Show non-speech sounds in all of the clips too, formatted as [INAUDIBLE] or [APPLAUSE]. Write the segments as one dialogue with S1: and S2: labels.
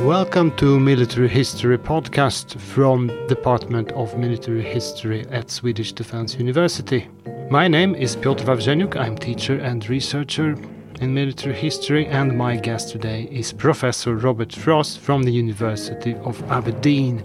S1: Welcome to Military History Podcast from Department of Military History at Swedish Defence University. My name is Piotr Wawrzeniuk. I'm teacher and researcher in military history and my guest today is Professor Robert Frost from the University of Aberdeen.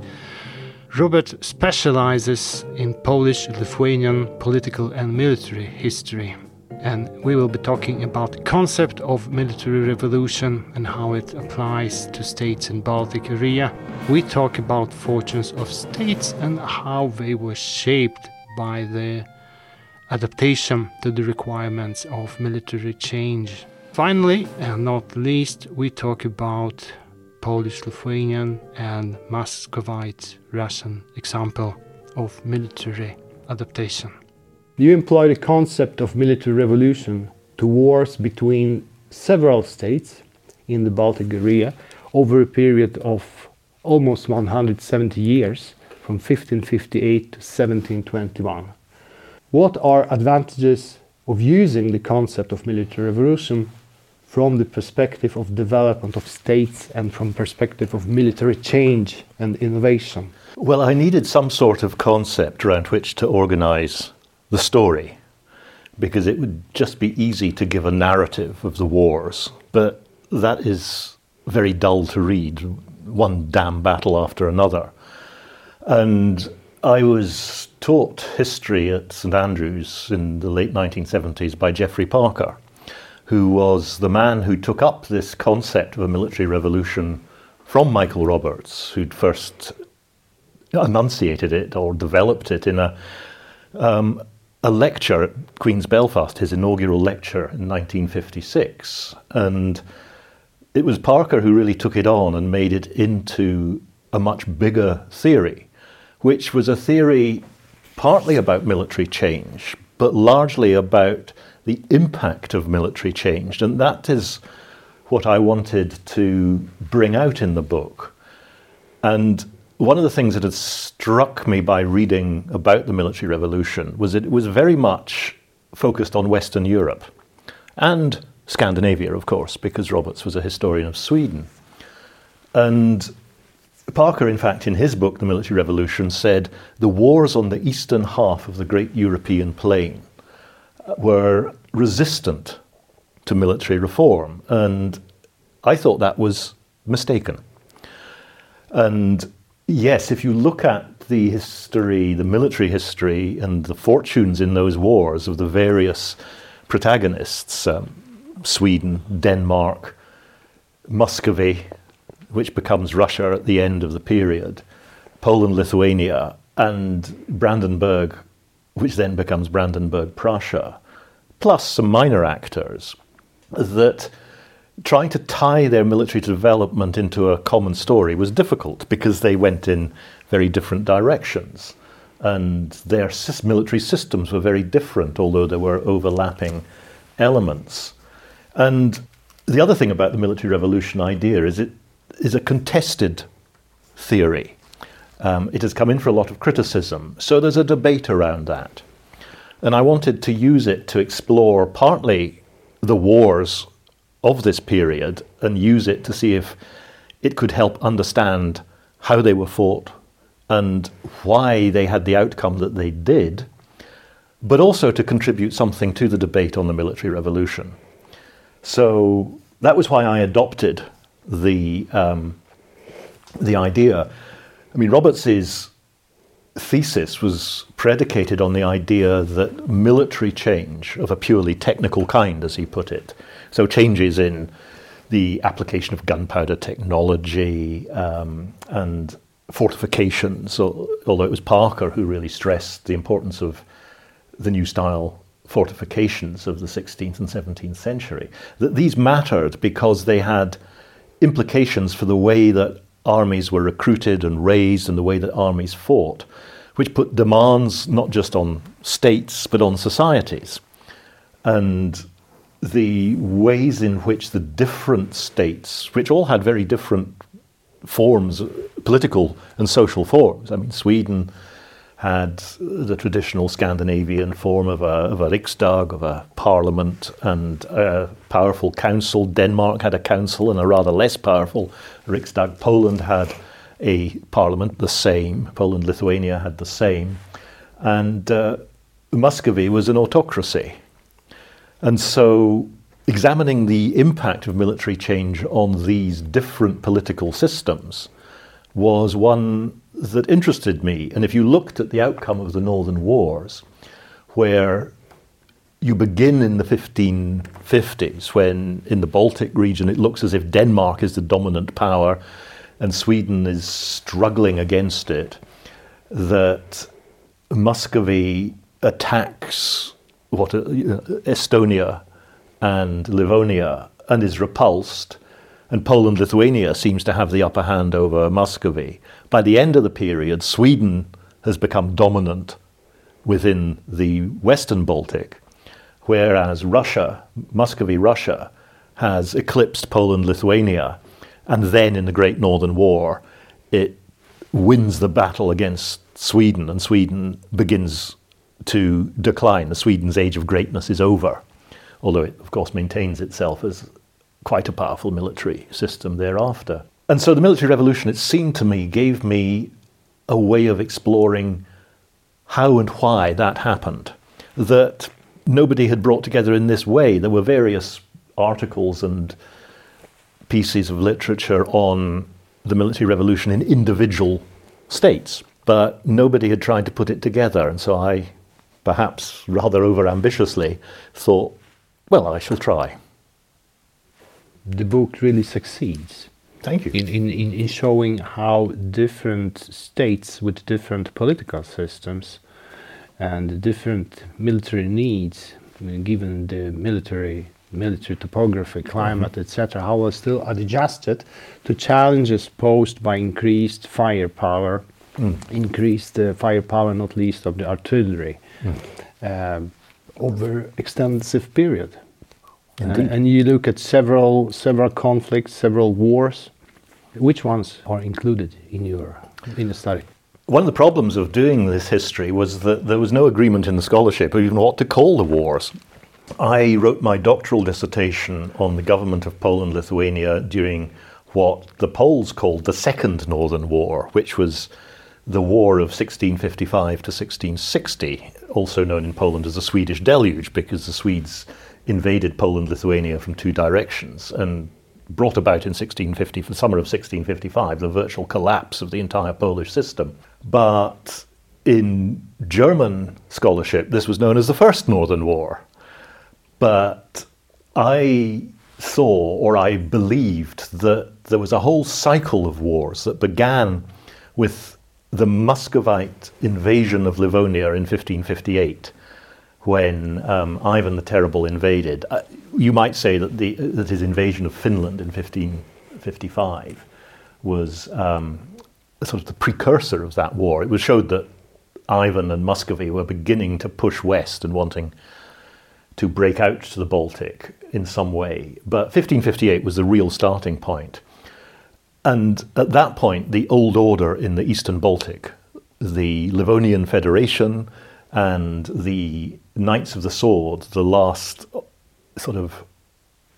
S1: Robert specializes in Polish Lithuanian political and military history and we will be talking about the concept of military revolution and how it applies to states in Baltic area. We talk about fortunes of states and how they were shaped by the adaptation to the requirements of military change. Finally, and not least, we talk about Polish Lithuanian and Muscovite Russian example of military adaptation. You employ the concept of military revolution to wars between several states in the Baltic area over a period of almost 170 years, from 1558 to 1721. What are advantages of using the concept of military revolution from the perspective of development of states and from perspective of military change and innovation?
S2: Well, I needed some sort of concept around which to organize the story because it would just be easy to give a narrative of the wars, but that is very dull to read, one damn battle after another. And I was taught history at St Andrews in the late 1970s by Geoffrey Parker, who was the man who took up this concept of a military revolution from Michael Roberts, who'd first enunciated it or developed it in a um, a lecture at Queen's Belfast, his inaugural lecture in 1956. And it was Parker who really took it on and made it into a much bigger theory, which was a theory partly about military change, but largely about the impact of military change. And that is what I wanted to bring out in the book. And one of the things that had struck me by reading about the military revolution was that it was very much focused on Western Europe and Scandinavia, of course, because Roberts was a historian of Sweden. And Parker, in fact, in his book, The Military Revolution, said the wars on the eastern half of the great European plain uh, were resistant to military reform. And I thought that was mistaken. And Yes, if you look at the history, the military history, and the fortunes in those wars of the various protagonists um, Sweden, Denmark, Muscovy, which becomes Russia at the end of the period, Poland, Lithuania, and Brandenburg, which then becomes Brandenburg Prussia, plus some minor actors, that trying to tie their military development into a common story was difficult because they went in very different directions. And their military systems were very different, although there were overlapping elements. And the other thing about the military revolution idea is it is a contested theory. Um, it has come in for a lot of criticism, so there's a debate around that. And I wanted to use it to explore partly the wars of this period and use it to see if it could help understand how they were fought and why they had the outcome that they did, but also to contribute something to the debate on the military revolution. So that was why I adopted the um, the idea. I mean, Roberts's thesis was predicated on the idea that military change of a purely technical kind, as he put it, so changes in the application of gunpowder technology um, and fortifications, although it was Parker who really stressed the importance of the new style fortifications of the 16th and 17th century, that these mattered because they had implications for the way that armies were recruited and raised and the way that armies fought, which put demands not just on states but on societies. And the ways in which the different states, which all had very different forms, political and social forms. I mean, Sweden had the traditional Scandinavian form of a, of a Riksdag, of a parliament, and a powerful council. Denmark had a council and a rather less powerful Riksdag. Poland had a parliament, the same. Poland, Lithuania had the same. And uh, Muscovy was an autocracy. And so, examining the impact of military change on these different political systems was one that interested me. And if you looked at the outcome of the Northern Wars, where you begin in the 1550s, when in the Baltic region it looks as if Denmark is the dominant power and Sweden is struggling against it, that Muscovy attacks what uh, Estonia and Livonia and is repulsed, and Poland Lithuania seems to have the upper hand over Muscovy. By the end of the period, Sweden has become dominant within the Western Baltic, whereas Russia, Muscovy Russia, has eclipsed Poland Lithuania, and then in the Great Northern War, it wins the battle against Sweden, and Sweden begins to decline. The Sweden's age of greatness is over, although it, of course, maintains itself as quite a powerful military system thereafter. And so the military revolution, it seemed to me, gave me a way of exploring how and why that happened. That nobody had brought together in this way. There were various articles and pieces of literature on the military revolution in individual states, but nobody had tried to put it together. And so I perhaps rather over ambitiously, thought, well, I shall try.
S3: The book really succeeds.
S2: Thank you.
S3: In, in, in showing how different states with different political systems and different military needs, given the military military topography, climate, mm-hmm. etc., how was still adjusted to challenges posed by increased firepower, mm. increased uh, firepower, not least of the artillery, mm. over extensive period. Uh, and you look at several several conflicts, several wars. Which ones are included in your in the study?
S2: One of the problems of doing this history was that there was no agreement in the scholarship even what to call the wars. I wrote my doctoral dissertation on the government of Poland Lithuania during what the Poles called the Second Northern War, which was the War of 1655 to 1660, also known in Poland as the Swedish Deluge, because the Swedes invaded Poland Lithuania from two directions and brought about in 1650, the summer of 1655, the virtual collapse of the entire Polish system. But in German scholarship, this was known as the First Northern War. But I saw or I believed that there was a whole cycle of wars that began with the Muscovite invasion of Livonia in 1558, when um, Ivan the Terrible invaded, uh, you might say that, the, that his invasion of Finland in 1555 was um, sort of the precursor of that war. It was showed that Ivan and Muscovy were beginning to push west and wanting to break out to the Baltic in some way. But 1558 was the real starting point. And at that point, the old order in the Eastern Baltic, the Livonian Federation and the Knights of the Sword, the last sort of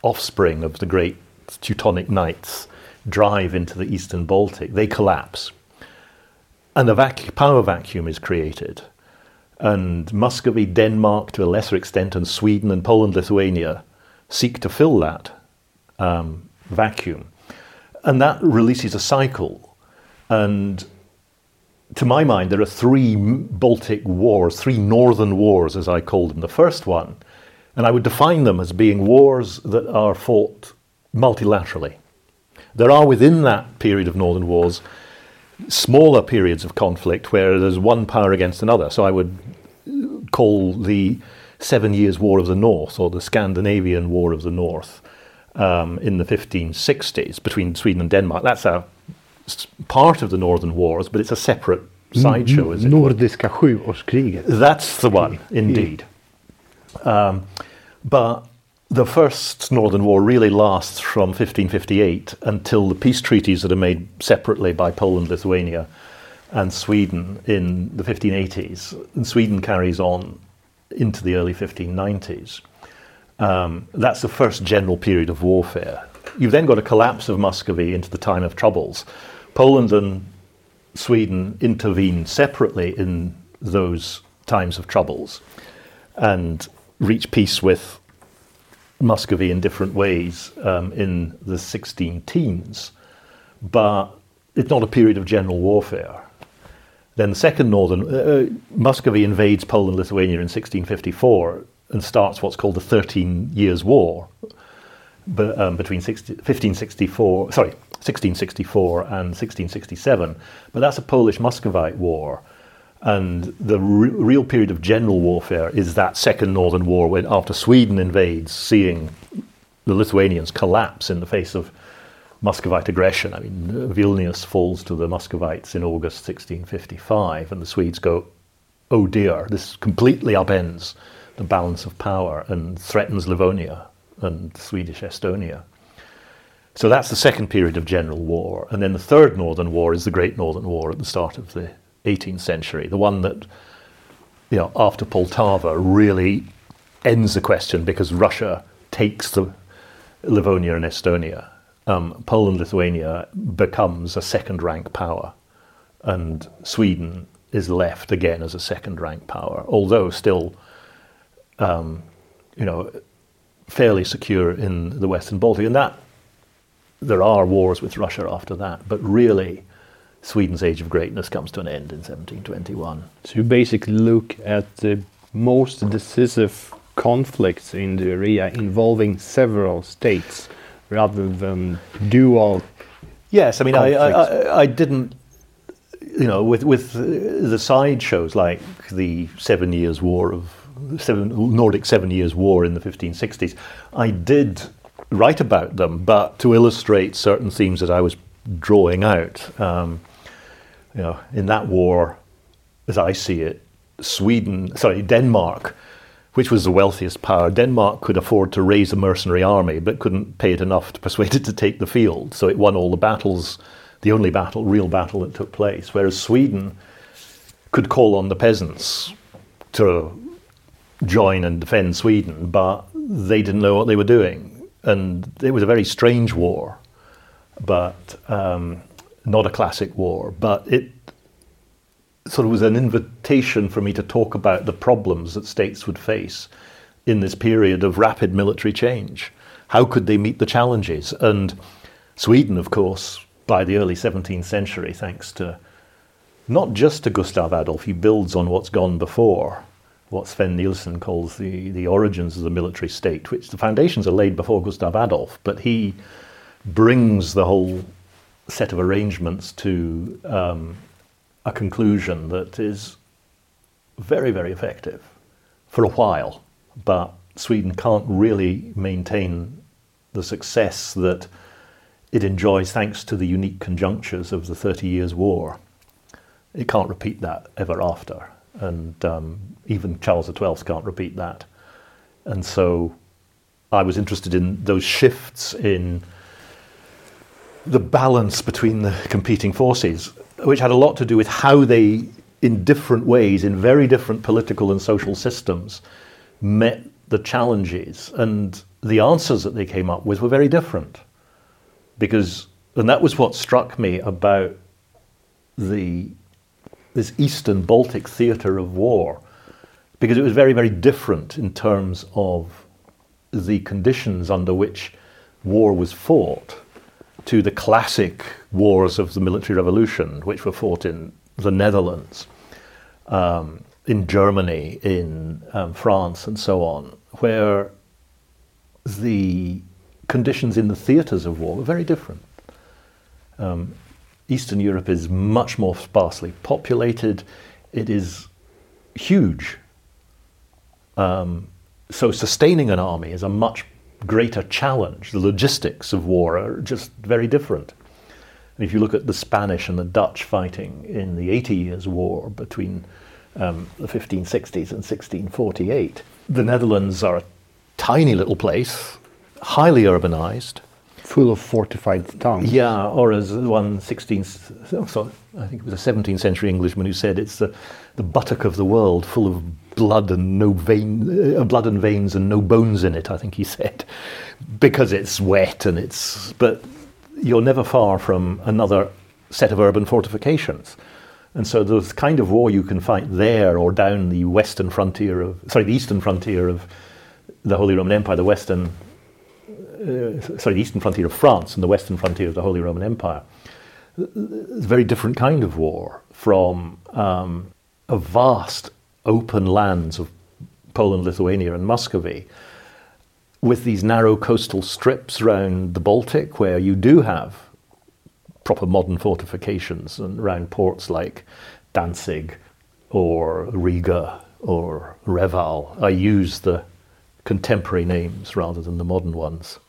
S2: offspring of the great Teutonic Knights, drive into the Eastern Baltic. They collapse. And a vac- power vacuum is created. And Muscovy, Denmark, to a lesser extent, and Sweden and Poland, Lithuania seek to fill that um, vacuum and that releases a cycle. And to my mind, there are three Baltic wars, three northern wars, as I call them. The first one, and I would define them as being wars that are fought multilaterally. There are within that period of northern wars smaller periods of conflict where there's one power against another. So I would call the Seven Years' War of the North or the Scandinavian War of the North um, in the 1560s between Sweden and Denmark. That's a part of the Northern Wars, but it's a separate sideshow, is it?
S3: Nordiska sjuårskriget.
S2: That's the one, indeed. Um, but the first Northern War really lasts from 1558 until the peace treaties that are made separately by Poland, Lithuania, and Sweden in the 1580s. And Sweden carries on into the early 1590s. Um, that's the first general period of warfare. You've then got a collapse of Muscovy into the time of troubles. Poland and Sweden intervene separately in those times of troubles and reach peace with Muscovy in different ways um, in the 16 teens. But it's not a period of general warfare. Then the second northern, uh, uh Muscovy invades Poland Lithuania in 1654 and starts what's called the Thirteen Years' War but, um, between 60, 1564, sorry, 1664 and 1667. But that's a Polish Muscovite war. And the re- real period of general warfare is that second Northern War when, after Sweden invades, seeing the Lithuanians collapse in the face of Muscovite aggression. I mean, Vilnius falls to the Muscovites in August 1655, and the Swedes go, oh dear, this completely upends the balance of power and threatens Livonia and Swedish Estonia. So that's the second period of general war. And then the third Northern War is the Great Northern War at the start of the 18th century, the one that, you know, after Poltava really ends the question because Russia takes the Livonia and Estonia. Um, Poland, Lithuania becomes a second rank power, and Sweden is left again as a second rank power, although still, um, you know, fairly secure in the Western Baltic. And that there are wars with Russia after that, but really, Sweden's age of greatness comes to an end in 1721.
S1: So you basically look at the most decisive conflicts in the area involving several states rather than dual.
S2: Yes, I mean, I, I, I, didn't, you know, with, with the side shows like the Seven Years' War of seven, Nordic Seven Years' War in the 1560s, I did write about them, but to illustrate certain themes that I was drawing out. Um, you know, in that war, as I see it, Sweden, sorry, Denmark, which was the wealthiest power, Denmark could afford to raise a mercenary army, but couldn't pay it enough to persuade it to take the field. So it won all the battles, the only battle, real battle that took place. Whereas Sweden could call on the peasants to join and defend Sweden, but they didn't know what they were doing. And it was a very strange war, but um, not a classic war. But it sort of was an invitation for me to talk about the problems that states would face in this period of rapid military change. How could they meet the challenges? And Sweden, of course, by the early 17th century, thanks to not just to Gustav Adolf, he builds on what's gone before what Sven Nilsson calls the, the origins of the military state, which the foundations are laid before Gustav Adolf, but he brings the whole set of arrangements to um, a conclusion that is very, very effective for a while. But Sweden can't really maintain the success that it enjoys thanks to the unique conjunctures of the Thirty Years' War. It can't repeat that ever after and um, even Charles XII can't repeat that. And so I was interested in those shifts in the balance between the competing forces, which had a lot to do with how they, in different ways, in very different political and social systems, met the challenges. And the answers that they came up with were very different. Because, and that was what struck me about the this Eastern Baltic theatre of war, because it was very, very different in terms of the conditions under which war was fought to the classic wars of the military revolution, which were fought in the Netherlands, um, in Germany, in um, France, and so on, where the conditions in the theatres of war were very different. Um, Eastern Europe is much more sparsely populated. It is huge. Um, so sustaining an army is a much greater challenge. The logistics of war are just very different. And if you look at the Spanish and the Dutch fighting in the Eighty Years' War between um, the 1560s and 1648, the Netherlands are a tiny little place, highly urbanized,
S1: full of fortified towns.
S2: Yeah, or as one 16th, sorry, I think it was a 17th century Englishman who said it's the, the buttock of the world full of blood and no vein, uh, blood and veins and no bones in it, I think he said, because it's wet and it's, but you're never far from another set of urban fortifications. And so the kind of war you can fight there or down the western frontier of, sorry, the eastern frontier of the Holy Roman Empire, the western, uh, sorry, the eastern frontier of France and the western frontier of the Holy Roman Empire. It's a very different kind of war from um, a vast open lands of Poland, Lithuania, and Muscovy, with these narrow coastal strips around the Baltic, where you do have proper modern fortifications and around ports like Danzig or Riga or Reval. I use the contemporary names rather than the modern ones.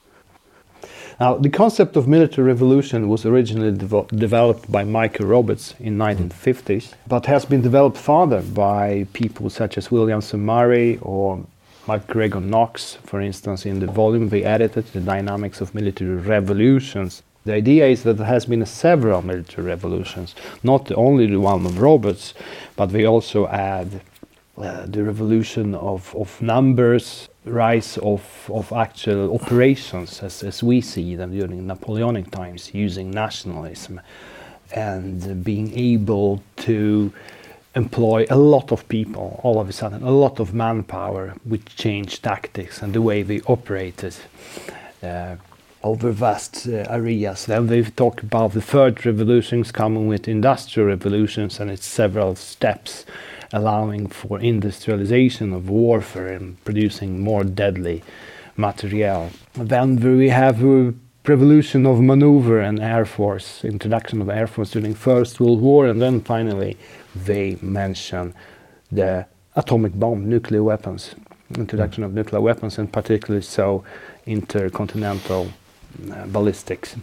S1: Now, the concept of military revolution was originally developed by Michael Roberts in 1950s, but has been developed further by people such as Williamson Murray or MacGregor Knox, for instance, in the volume they edited, The Dynamics of Military Revolutions. The idea is that there has been several military revolutions, not only the one of Roberts, but they also add uh, the revolution of, of numbers, rise of, of actual operations as, as we see them during Napoleonic times, using nationalism and being able to employ a lot of people all of a sudden, a lot of manpower, which changed tactics and the way they operated. Uh, over vast uh, areas. Then we talk about the third revolutions coming with industrial revolutions and its several steps allowing for industrialization of warfare and producing more deadly material. Then we have a revolution of maneuver and air force, introduction of air force during First World War, and then finally they mention the atomic bomb, nuclear weapons, introduction of nuclear weapons, and particularly so intercontinental uh, ballistics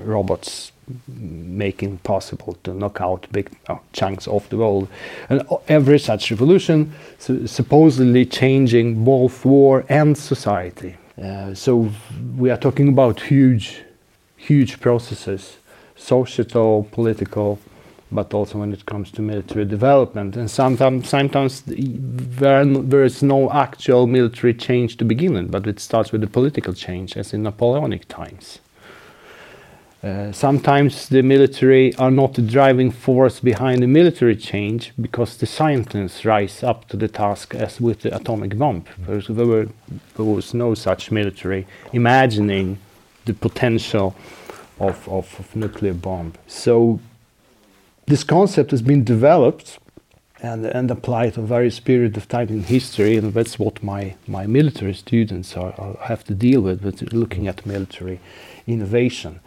S1: robots making possible to knock out big uh, chunks of the world. And every such revolution su supposedly changing both war and society. Uh, so we are talking about huge, huge processes, societal, political, but also when it comes to military development. And sometimes, sometimes there, there is no actual military change to begin with, but it starts with a political change, as in Napoleonic times. Uh, sometimes the military are not the driving force behind the military change because the scientists rise up to the task as with the atomic bomb. There, were, there was no such military imagining the potential of, of, of nuclear bomb. So this concept has been developed and, and applied to various periods of time in history, and that's what my, my military students are, are have to deal with, with looking at military innovation.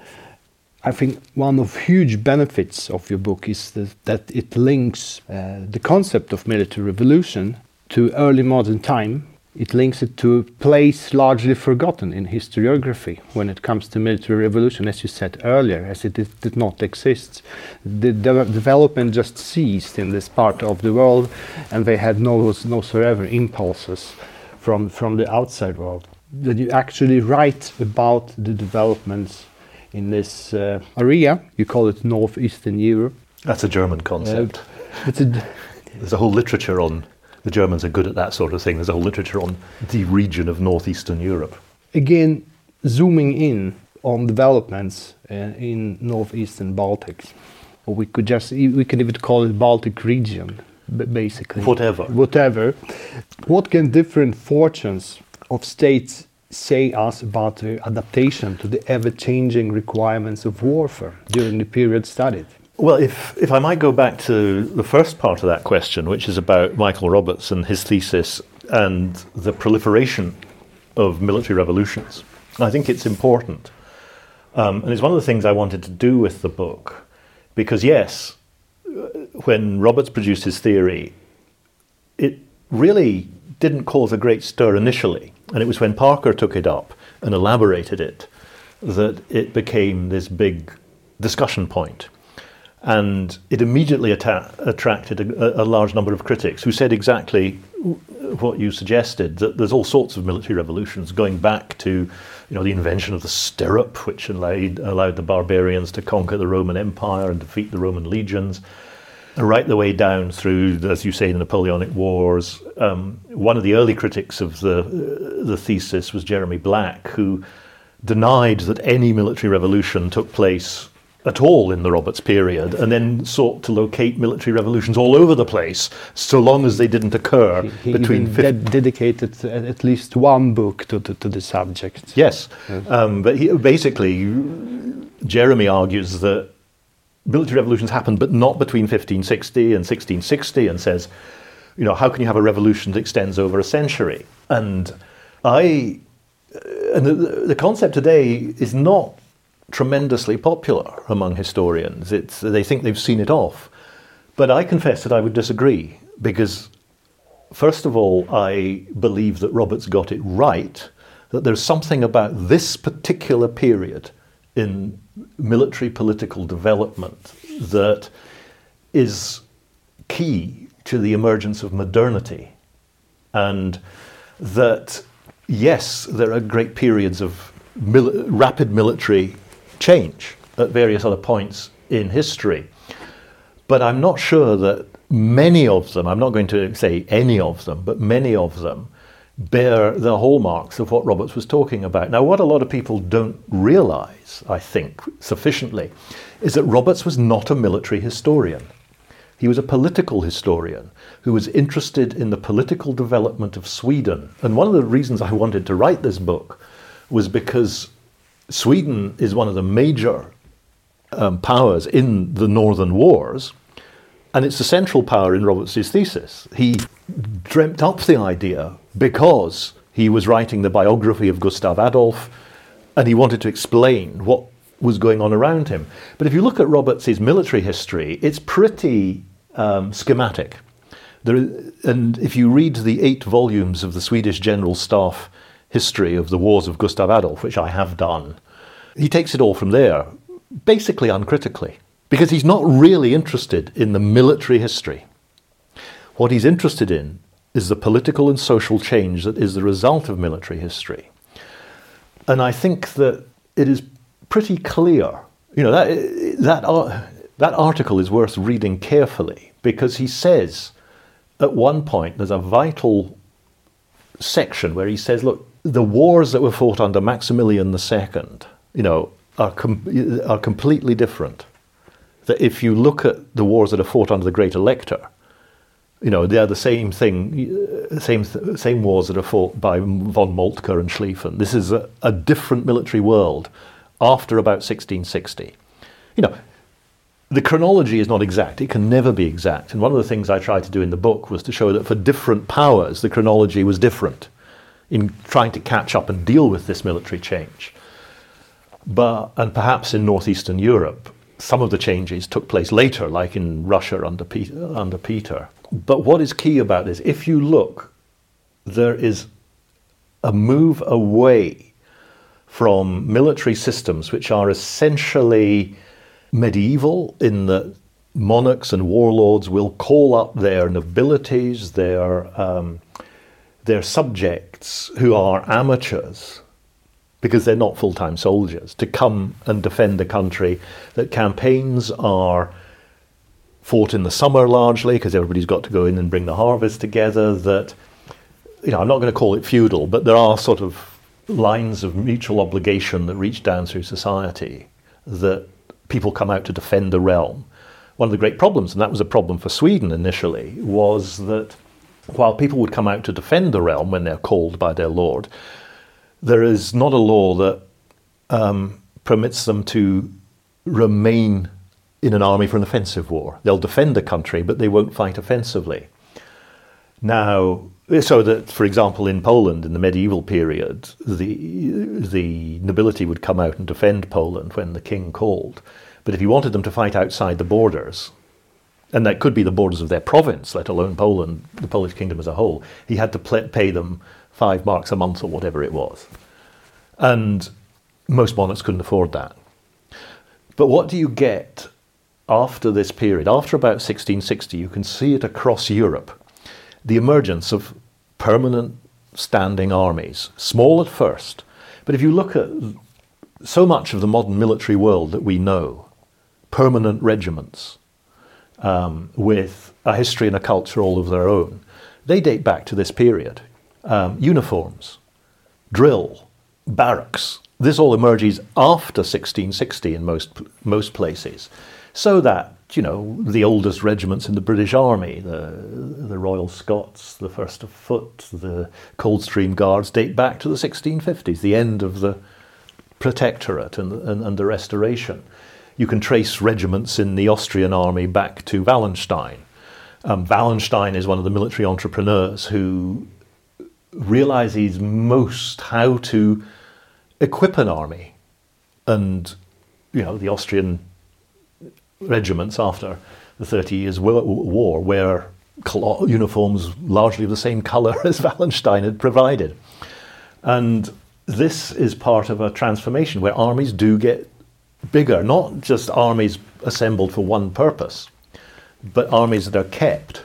S1: I think one of huge benefits of your book is that, that it links uh, the concept of military revolution to early modern time. It links it to a place largely forgotten in historiography when it comes to military revolution, as you said earlier, as it did, did not exist. The de development just ceased in this part of the world, and they had no, no whatsoever impulses from, from the outside world. That you actually write about the developments in this uh, area. You call it northeastern Europe.
S2: That's a German concept.
S1: Uh, it's a
S2: There's a whole literature on the Germans are good at that sort of thing. There's a whole literature on the region of northeastern Europe.
S1: Again, zooming in on developments uh, in northeastern Baltics, or we could just we could even call it Baltic region, basically.
S2: Whatever.
S1: Whatever. What can different fortunes of states say us about the adaptation to the ever-changing requirements of warfare during the period studied?
S2: Well, if, if I might go back to the first part of that question, which is about Michael Roberts and his thesis and the proliferation of military revolutions, I think it's important. Um, and it's one of the things I wanted to do with the book, because yes, when Roberts produced his theory, it really didn't cause a great stir initially. And it was when Parker took it up and elaborated it that it became this big discussion point. And it immediately atta- attracted a, a, large number of critics who said exactly what you suggested that there's all sorts of military revolutions going back to, you know, the invention of the stirrup, which allowed, allowed the barbarians to conquer the Roman Empire and defeat the Roman legions, right the way down through, as you say, the Napoleonic Wars. Um, one of the early critics of the the thesis was Jeremy Black, who denied that any military revolution took place at all in the Roberts period, and then sought to locate military revolutions all over the place, so long as they didn't occur
S1: He
S2: between.
S1: even
S2: 50
S1: ded- dedicated at least one book to, to, to the subject.
S2: Yes, um, but he, basically, Jeremy argues that military revolutions happened, but not between 1560 and 1660, and says, you know, how can you have a revolution that extends over a century? And I, uh, and the, the concept today is not tremendously popular among historians. It's, they think they've seen it off. But I confess that I would disagree because First of all, I believe that Roberts got it right, that there's something about this particular period in military political development that is key to the emergence of modernity. And that, yes, there are great periods of mil- rapid military change at various other points in history. But I'm not sure that many of them, I'm not going to say any of them, but many of them bear the hallmarks of what Roberts was talking about. Now, what a lot of people don't realize, I think, sufficiently, is that Roberts was not a military historian. He was a political historian who was interested in the political development of Sweden. And one of the reasons I wanted to write this book was because Sweden is one of the major um, powers in the Northern Wars, and it's the central power in Roberts' thesis. He dreamt up the idea because he was writing the biography of Gustav Adolf, and he wanted to explain what was going on around him. But if you look at Roberts' military history, it's pretty um, schematic. There, and if you read the eight volumes of the Swedish General Staff history of the wars of Gustav Adolf, which I have done, he takes it all from there, basically uncritically, because he's not really interested in the military history. What he's interested in is the political and social change that is the result of military history. And I think that it is pretty clear. You know, that, that, ar- that article is worth reading carefully because he says at one point there's a vital section where he says, look, the wars that were fought under Maximilian II, you know, are, com- are completely different. That if you look at the wars that are fought under the Great Elector, you know, they are the same thing, uh, same same wars that are fought by von Moltke and Schlieffen. This is a, a different military world after about 1660. You know, the chronology is not exact. It can never be exact. And one of the things I tried to do in the book was to show that for different powers, the chronology was different in trying to catch up and deal with this military change. But, and perhaps in northeastern Europe, some of the changes took place later, like in Russia under Peter. Under Peter. But what is key about this, if you look, there is a move away from military systems which are essentially medieval in that monarchs and warlords will call up their nobilities, their, um, their subjects who are amateurs because they're not full time soldiers, to come and defend the country. That campaigns are fought in the summer largely because everybody's got to go in and bring the harvest together. That, you know, I'm not going to call it feudal, but there are sort of lines of mutual obligation that reach down through society that people come out to defend the realm. One of the great problems, and that was a problem for Sweden initially, was that while people would come out to defend the realm when they're called by their lord, there is not a law that um, permits them to remain in an army for an offensive war. They'll defend the country, but they won't fight offensively. Now, so that, for example, in Poland in the medieval period, the the nobility would come out and defend Poland when the king called. But if he wanted them to fight outside the borders, and that could be the borders of their province, let alone Poland, the Polish kingdom as a whole, he had to pl- pay them five marks a month or whatever it was. And most monarchs couldn't afford that. But what do you get after this period? After about 1660, you can see it across Europe the emergence of permanent standing armies, small at first. But if you look at so much of the modern military world that we know, permanent regiments um, with a history and a culture all of their own, they date back to this period. Um, uniforms, drill, barracks, this all emerges after 1660 in most, most places. So that you know, the oldest regiments in the British Army, the, the Royal Scots, the First of Foot, the Coldstream Guards, date back to the 1650s, the end of the Protectorate and, and, and the Restoration. You can trace regiments in the Austrian army back to Wallenstein. Um, Wallenstein is one of the military entrepreneurs who realizes most how to equip an army. And, you know, the Austrian regiments after the Thirty Years' War wear uniforms largely of the same colour [LAUGHS] as Wallenstein had provided. And this is part of a transformation where armies do get bigger, not just armies assembled for one purpose, but armies that are kept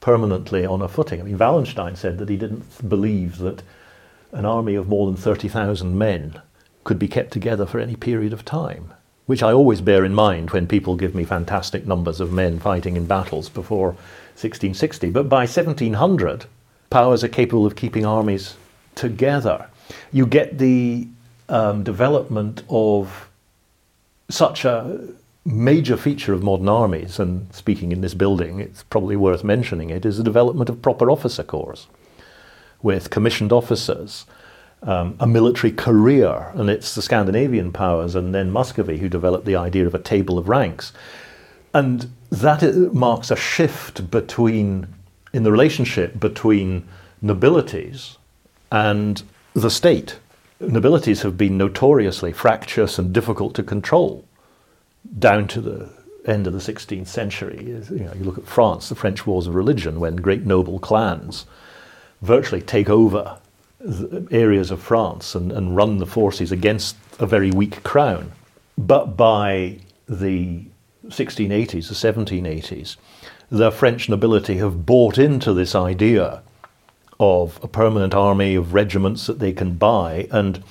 S2: permanently on a footing. I mean, Wallenstein said that he didn't believe that an army of more than 30,000 men could be kept together for any period of time which I always bear in mind when people give me fantastic numbers of men fighting in battles before 1660. But by 1700, powers are capable of keeping armies together. You get the um, development of such a major feature of modern armies, and speaking in this building, it's probably worth mentioning it, is the development of proper officer corps with commissioned officers um, a military career, and it's the Scandinavian powers and then Muscovy who developed the idea of a table of ranks. And that marks a shift between, in the relationship between nobilities and the state. Nobilities have been notoriously fractious and difficult to control down to the end of the 16th century. You, know, you look at France, the French Wars of Religion, when great noble clans virtually take over areas of France and, and run the forces against a very weak crown. But by the 1680s, the 1780s, the French nobility have bought into this idea of a permanent army of regiments that they can buy. And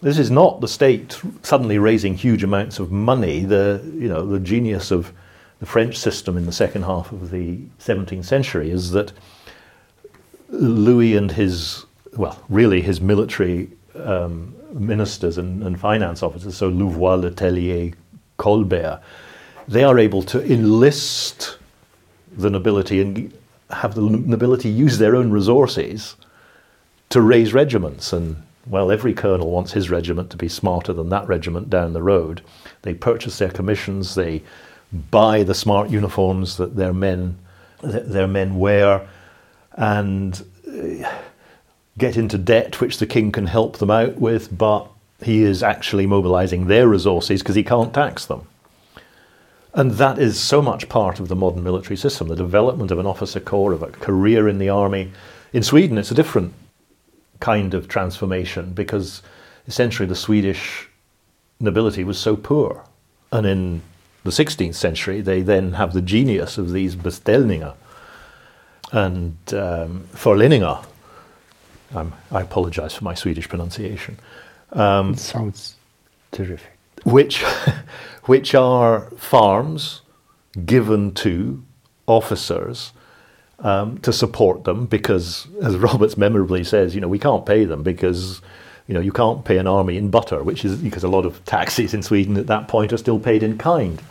S2: this is not the state suddenly raising huge amounts of money. The, you know, the genius of the French system in the second half of the 17th century is that Louis and his well, really his military um, ministers and, and, finance officers, so Louvois, Letellier, Colbert, they are able to enlist the nobility and have the nobility use their own resources to raise regiments. And, well, every colonel wants his regiment to be smarter than that regiment down the road. They purchase their commissions, they buy the smart uniforms that their men, their men wear, and get into debt, which the king can help them out with, but he is actually mobilizing their resources because he can't tax them. And that is so much part of the modern military system the development of an officer corps, of a career in the army. In Sweden, it's a different kind of transformation because essentially the Swedish nobility was so poor. And in the 16th century, they then have the genius of these beställningar and um, förläningar, um, I apologize for my Swedish pronunciation.
S1: Um, it sounds terrific.
S2: Which, [LAUGHS] which are farms given to officers um, to support them because, as [LAUGHS] Roberts memorably says, you know, we can't pay them because, you know, you can't pay an army in butter, which is because a lot of taxes in Sweden at that point are still paid in kind.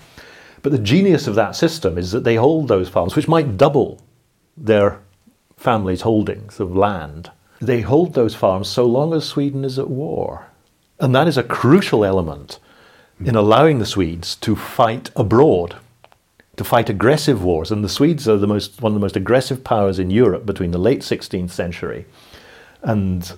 S2: But the genius of that system is that they hold those farms, which might double their family's holdings of land they hold those farms so long as Sweden is at war. And that is a crucial element in allowing the Swedes to fight abroad, to fight aggressive wars. And the Swedes are the most, one of the most aggressive powers in Europe between the late 16th century and,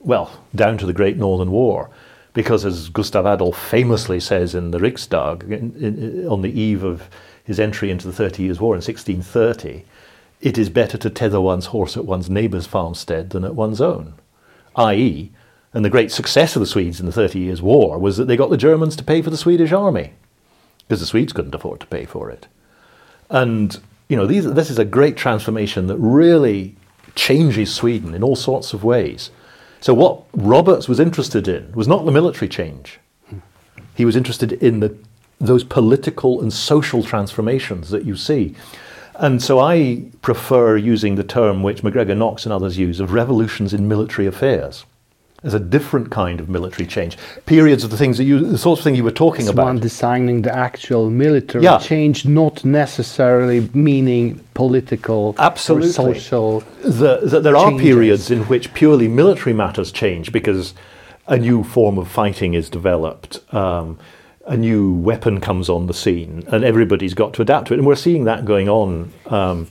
S2: well, down to the Great Northern War. Because, as Gustav Adolf famously says in the Riksdag in, in, on the eve of his entry into the Thirty Years' War in 1630, it is better to tether one's horse at one's neighbour's farmstead than at one's own. I.e., and the great success of the Swedes in the Thirty Years' War was that they got the Germans to pay for the Swedish army, because the Swedes couldn't afford to pay for it. And, you know, these, this is a great transformation that really changes Sweden in all sorts of ways. So, what Roberts was interested in was not the military change, he was interested in the, those political and social transformations that you see. And so I prefer using the term which MacGregor Knox and others use of revolutions in military affairs. There's a different kind of military change. Periods of the things that you, the sorts of thing you were talking
S1: it's
S2: about.
S1: one designing the actual military
S2: Yeah.
S1: change, not necessarily meaning political
S2: Absolutely.
S1: or social.
S2: the, that there are periods in which purely military matters change because a new form of fighting is developed, um, a new weapon comes on the scene, and everybody's got to adapt to it. And we're seeing that going on um,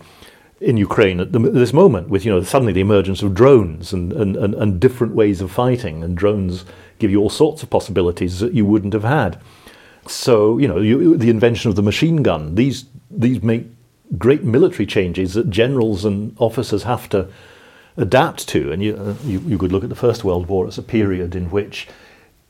S2: in Ukraine at the, this moment with you know suddenly the emergence of drones and, and, and, and different ways of fighting, and drones give you all sorts of possibilities that you wouldn't have had. So you know you, the invention of the machine gun. These these make great military changes that generals and officers have to adapt to. And you, uh, you, you could look at the First World War as a period in which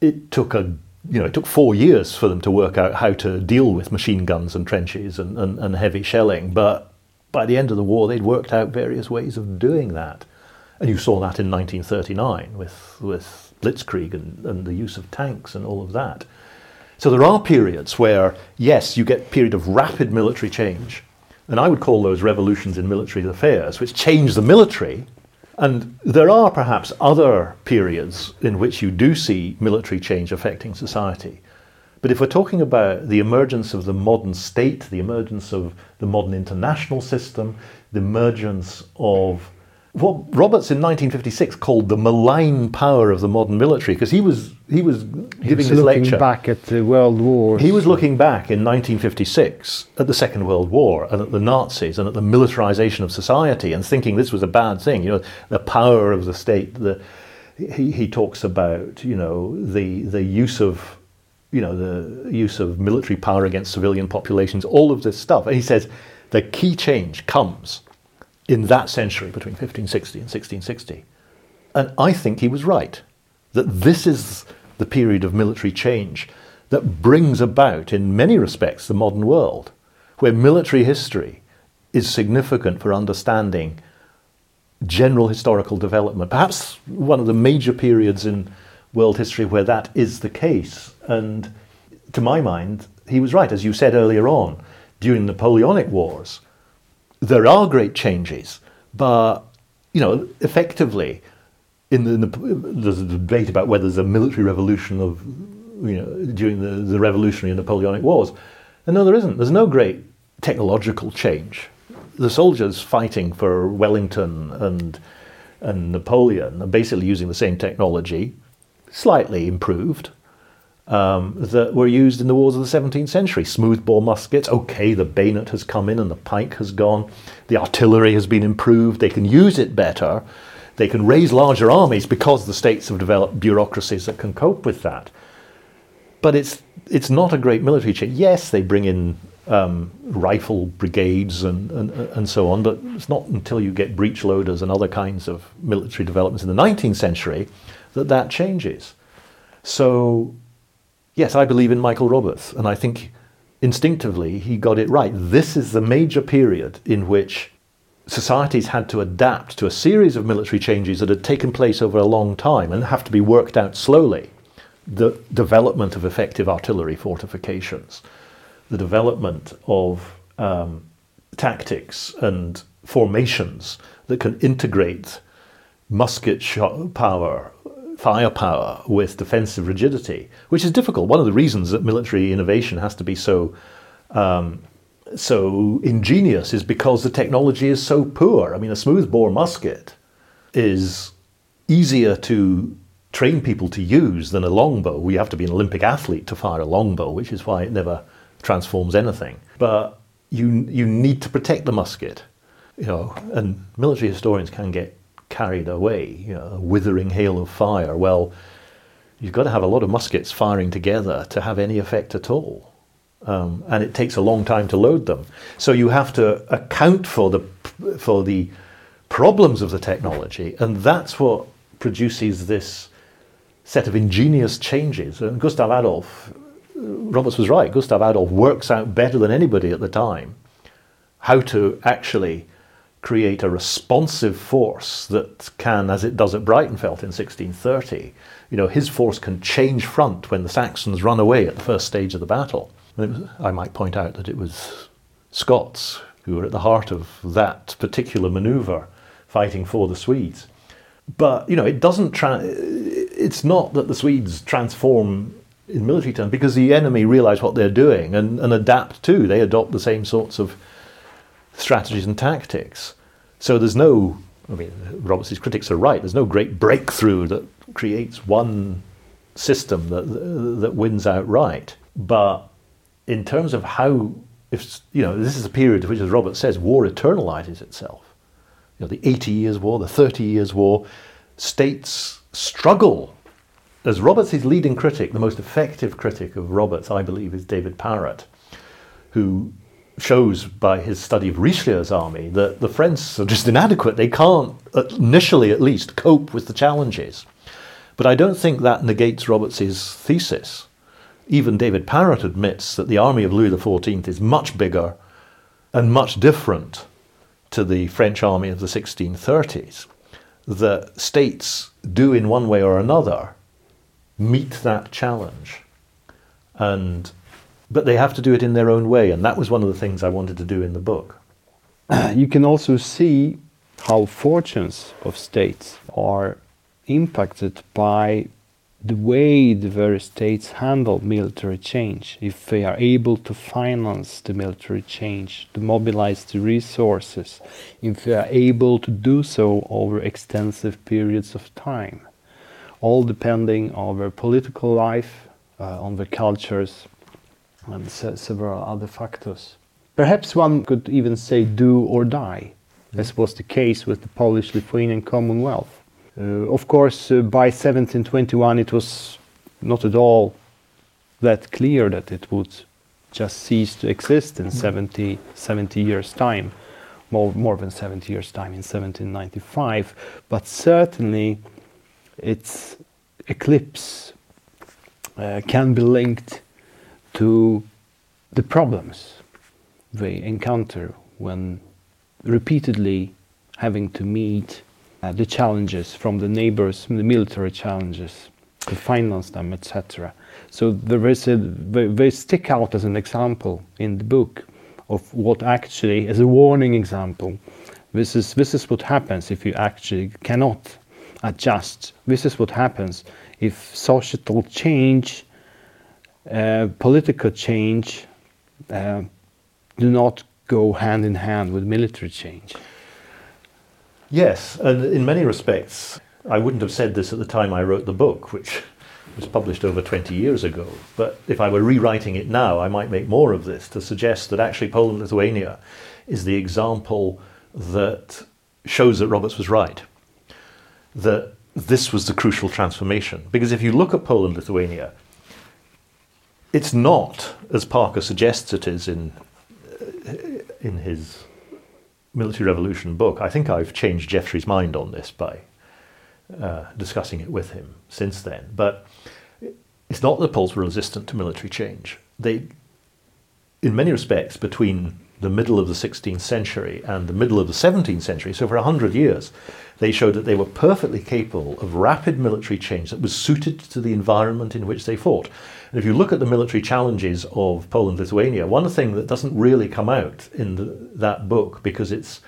S2: it took a you know it took four years for them to work out how to deal with machine guns and trenches and, and, and heavy shelling. But by the end of the war, they'd worked out various ways of doing that. And you saw that in 1939 with, with Blitzkrieg and, and the use of tanks and all of that. So there are periods where, yes, you get a period of rapid military change, and I would call those revolutions in military affairs, which change the military. And there are perhaps other periods in which you do see military change affecting society. But if we're talking about the emergence of the modern state, the emergence of the modern international system, the emergence of what Roberts in 1956 called the malign power of the modern military, because he was he was
S1: He
S2: giving
S1: was looking
S2: lecture.
S1: back at the World War.
S2: He was looking back in 1956 at the Second World War and at the Nazis and at the militarization of society and thinking this was a bad thing. You know, the power of the state. The he, he talks about you know the the use of you know the use of military power against civilian populations. All of this stuff, and he says the key change comes in that century between 1560 and 1660. And I think he was right that this is the period of military change that brings about, in many respects, the modern world, where military history is significant for understanding general historical development. Perhaps one of the major periods in world history where that is the case. And to my mind, he was right. As you said earlier on, during the Napoleonic Wars, there are great changes, but you know, effectively, in the, in the there's a debate about whether there's a military revolution of you know during the, the revolutionary and Napoleonic Wars, and no, there isn't. There's no great technological change. The soldiers fighting for Wellington and and Napoleon are basically using the same technology, slightly improved, um, that were used in the wars of the 17th century. Smoothbore muskets, okay, the bayonet has come in and the pike has gone. The artillery has been improved. They can use it better. They can raise larger armies because the states have developed bureaucracies that can cope with that. But it's, it's not a great military change. Yes, they bring in um, rifle brigades and, and, and so on, but it's not until you get breech loaders and other kinds of military developments in the 19th century that that changes. So yes, I believe in Michael Roberts, and I think instinctively he got it right. This is the major period in which societies had to adapt to a series of military changes that had taken place over a long time and have to be worked out slowly. The development of effective artillery fortifications, the development of um, tactics and formations that can integrate musket shot power, firepower with defensive rigidity, which is difficult. One of the reasons that military innovation has to be so um, so ingenious is because the technology is so poor. I mean, a smoothbore musket is easier to train people to use than a longbow. We have to be an Olympic athlete to fire a longbow, which is why it never transforms anything. But you you need to protect the musket, you know. And military historians can get carried away. You know, a withering hail of fire. Well, you've got to have a lot of muskets firing together to have any effect at all. Um, and it takes a long time to load them. So you have to account for the for the problems of the technology, and that's what produces this set of ingenious changes. And Gustav Adolf, Roberts was right. Gustav Adolf works out better than anybody at the time how to actually create a responsive force that can, as it does at Breitenfeld in 1630, you know, his force can change front when the Saxons run away at the first stage of the battle. Was, I might point out that it was Scots who were at the heart of that particular maneuver, fighting for the Swedes. But you know, it doesn't. Tra- it's not that the Swedes transform in military terms because the enemy realize what they're doing and, and adapt too. They adopt the same sorts of strategies and tactics. So there's no. I mean, Roberts' critics are right. There's no great breakthrough that creates one system that that wins outright. But in terms of how, if you know, this is a period which, as Robert says, war eternalizes itself. You know, the 80 Years' War, the 30 Years' War, states struggle. As Roberts' leading critic, the most effective critic of Roberts, I believe, is David Parrott, who shows by his study of Richelieu's army that the French are just inadequate. They can't, initially at least, cope with the challenges. But I don't think that negates Roberts' thesis. Even David Parrott admits that the army of Louis XIV is much bigger and much different to the French army of the 1630s. That states do, in one way or another, meet that challenge. And, but they have to do it in their own way, and that was one of the things I wanted to do in the book. [CLEARS THROAT]
S1: You can also see how fortunes of states are impacted by the way the various states handle military change, if they are able to finance the military change, to mobilize the resources, if they are able to do so over extensive periods of time, all depending on their political life, uh, on their cultures, and se several other factors. Perhaps one could even say do or die, as was the case with the Polish Lithuanian Commonwealth. Uh, of course, uh, by 1721, it was not at all that clear that it would just cease to exist in mm. 70, 70 years' time, more, more than 70 years' time in 1795. But certainly, its eclipse uh, can be linked to the problems they encounter when repeatedly having to meet uh, the challenges from the neighbors, from the military challenges, to finance them, etc. So there is a, they, they stick out as an example in the book of what actually, as a warning example, this is this is what happens if you actually cannot adjust. This is what happens if societal change, political change, uh, do not go hand in hand with military change.
S2: Yes, and in many respects, I wouldn't have said this at the time I wrote the book, which was published over 20 years ago. But if I were rewriting it now, I might make more of this to suggest that actually Poland Lithuania is the example that shows that Roberts was right. That this was the crucial transformation. Because if you look at Poland Lithuania, it's not, as Parker suggests it is in, in his Military Revolution book, I think I've changed Geoffrey's mind on this by uh, discussing it with him since then. But it's not that Poles were resistant to military change. They, in many respects, between the middle of the 16th century and the middle of the 17th century, so for 100 years, they showed that they were perfectly capable of rapid military change that was suited to the environment in which they fought. And if you look at the military challenges of Poland Lithuania, one thing that doesn't really come out in the, that book because it's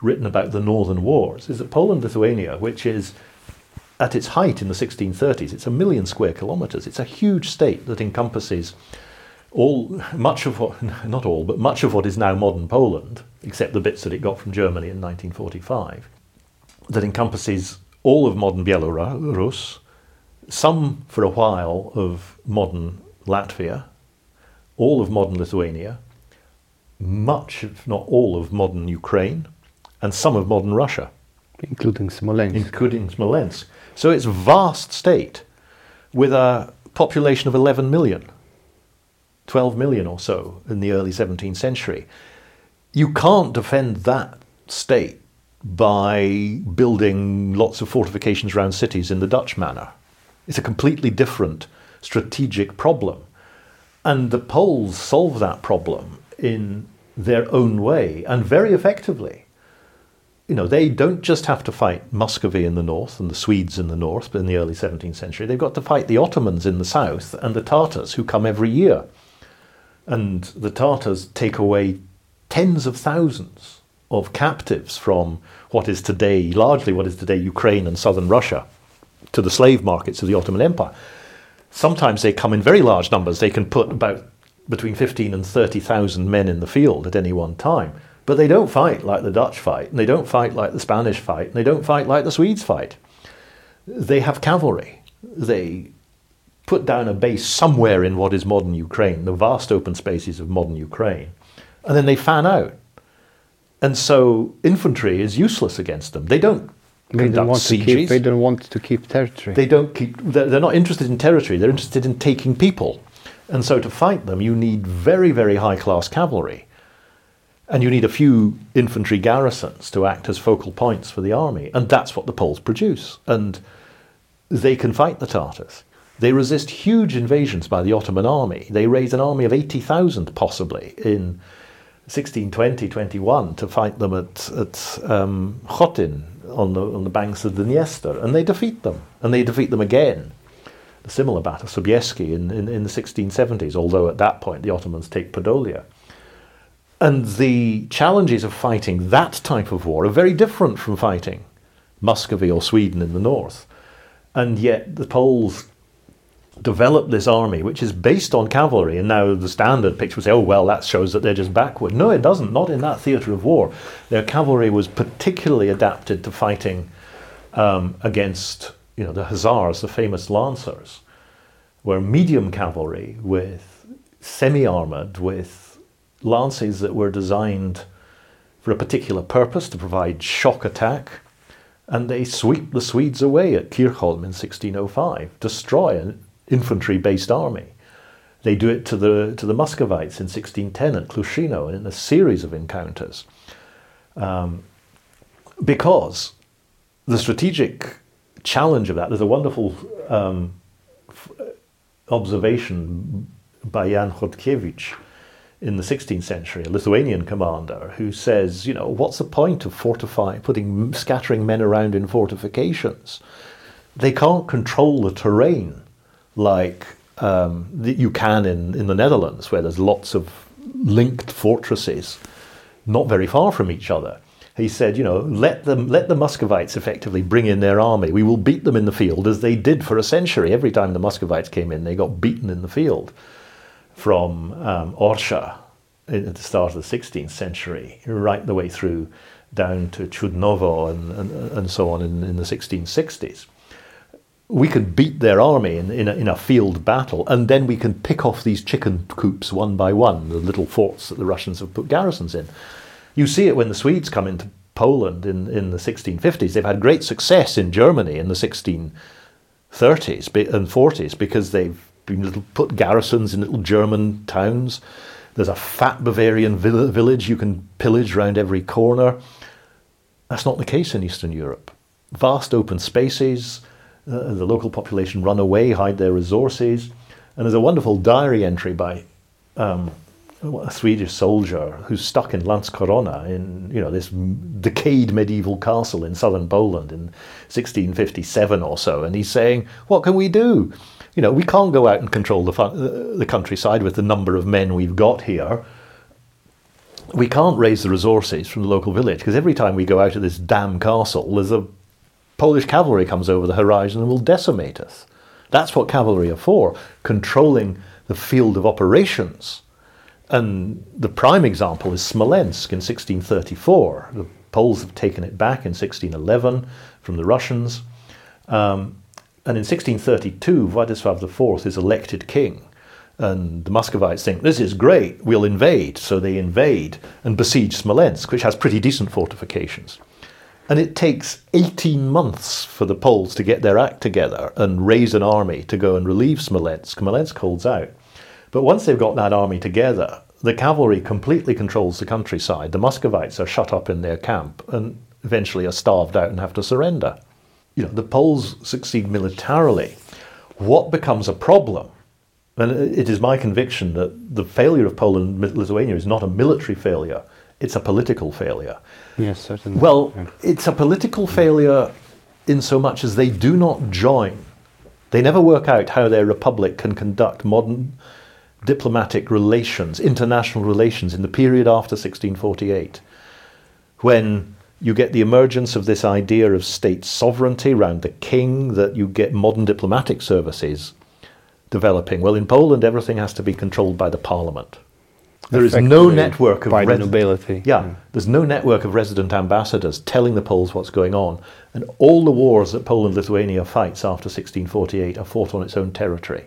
S2: written about the northern wars is that Poland Lithuania, which is at its height in the 1630s, it's a million square kilometers. It's a huge state that encompasses all much of what [LAUGHS] not all but much of what is now modern Poland except the bits that it got from Germany in 1945 that encompasses all of modern Belarus some for a while of modern Latvia, all of modern Lithuania, much, if not all, of modern Ukraine, and some of modern Russia.
S1: Including Smolensk.
S2: Including Smolensk. So it's a vast state with a population of 11 million, 12 million or so in the early 17th century. You can't defend that state by building lots of fortifications around cities in the Dutch manner. It's a completely different strategic problem. And the Poles solve that problem in their own way and very effectively. you know, they don't just have to fight Muscovy in the north and the Swedes in the north in the early 17th century. They've got to fight the Ottomans in the south and the Tartars who come every year. And the Tartars take away tens of thousands of captives from what is today, largely what is today Ukraine and southern Russia, to the slave markets of the Ottoman Empire. Sometimes they come in very large numbers. They can put about between 15 and 30,000 men in the field at any one time. But they don't fight like the Dutch fight, and they don't fight like the Spanish fight, and they don't fight like the Swedes fight. They have cavalry. They put down a base somewhere in what is modern Ukraine, the vast open spaces of modern Ukraine, and then they fan out. And so infantry is useless against them. They don't
S1: They don't,
S2: conduct
S1: want to
S2: sieges.
S1: keep, they don't want to keep territory.
S2: They don't keep. They're, they're not interested in territory. They're interested in taking people. And so to fight them, you need very, very high class cavalry, and you need a few infantry garrisons to act as focal points for the army. And that's what the Poles produce. And they can fight the Tartars. They resist huge invasions by the Ottoman army. They raise an army of 80,000 possibly in 1620 21 to fight them at, at um, Khotin on the, on the banks of the Dniester. And they defeat them. And they defeat them again. A similar battle, Sobieski, in, in, in the 1670s, although at that point the Ottomans take Podolia. And the challenges of fighting that type of war are very different from fighting Muscovy or Sweden in the north. And yet the Poles developed this army, which is based on cavalry. And now the standard picture would say, oh, well, that shows that they're just backward. No, it doesn't. Not in that theatre of war. Their cavalry was particularly adapted to fighting um, against you know, the Hussars, the famous lancers, were medium cavalry with semi armoured, with lances that were designed for a particular purpose to provide shock attack. And they sweep the Swedes away at Kirchholm in 1605, destroy infantry based army. They do it to the, to the Muscovites in 1610 at Klushino in a series of encounters. Um, because the strategic challenge of that, there's a wonderful um, f- observation by Jan Chodkiewicz in the 16th century, a Lithuanian commander, who says, you know, what's the point of fortifying, putting, scattering men around in fortifications? They can't control the terrain like um, you can in, in the Netherlands, where there's lots of linked fortresses not very far from each other. He said, you know, let them let the Muscovites effectively bring in their army. We will beat them in the field as they did for a century. Every time the Muscovites came in, they got beaten in the field from um, Orsha at the start of the 16th century, right the way through down to Chudnovo and, and, and so on in, in the 1660s. We can beat their army in, in a, in, a, field battle, and then we can pick off these chicken coops one by one, the little forts that the Russians have put garrisons in. You see it when the Swedes come into Poland in, in the 1650s. They've had great success in Germany in the 1630s and 40s because they've been put garrisons in little German towns. There's a fat Bavarian village you can pillage round every corner. That's not the case in Eastern Europe. Vast open spaces, uh, the local population run away, hide their resources. And there's a wonderful diary entry by um, a Swedish soldier who's stuck in Lanckorona in you know this decayed medieval castle in southern Poland in 1657 or so, and he's saying, "What can we do? You know, we can't go out and control the fun- the countryside with the number of men we've got here. We can't raise the resources from the local village because every time we go out of this damn castle, there's a Polish cavalry comes over the horizon and will decimate us. That's what cavalry are for, controlling the field of operations." And the prime example is Smolensk in 1634. The Poles have taken it back in 1611 from the Russians. Um, and in 1632, Vladislav IV is elected king. And the Muscovites think, this is great, we'll invade. So they invade and besiege Smolensk, which has pretty decent fortifications. And it takes 18 months for the Poles to get their act together and raise an army to go and relieve Smolensk. Smolensk holds out. But once they've got that army together, the cavalry completely controls the countryside. The Muscovites are shut up in their camp and eventually are starved out and have to surrender. You know, the Poles succeed militarily. What becomes a problem? And it is my conviction that the failure of Poland and Lithuania is not a military failure. It's a political failure.
S1: Yes, certainly.
S2: Well,
S1: Yeah.
S2: it's a political failure in so much as they do not join. They never work out how their republic can conduct modern diplomatic relations, international relations, in the period after 1648, when you get the emergence of this idea of state sovereignty around the king, that you get modern diplomatic services developing. Well, in Poland, everything has to be controlled by the parliament. There is no network of
S1: by
S2: res-
S1: nobility.
S2: yeah,
S1: Mm.
S2: there's no network of resident ambassadors telling the Poles what's going on. And all the wars that Poland Lithuania fights after 1648 are fought on its own territory.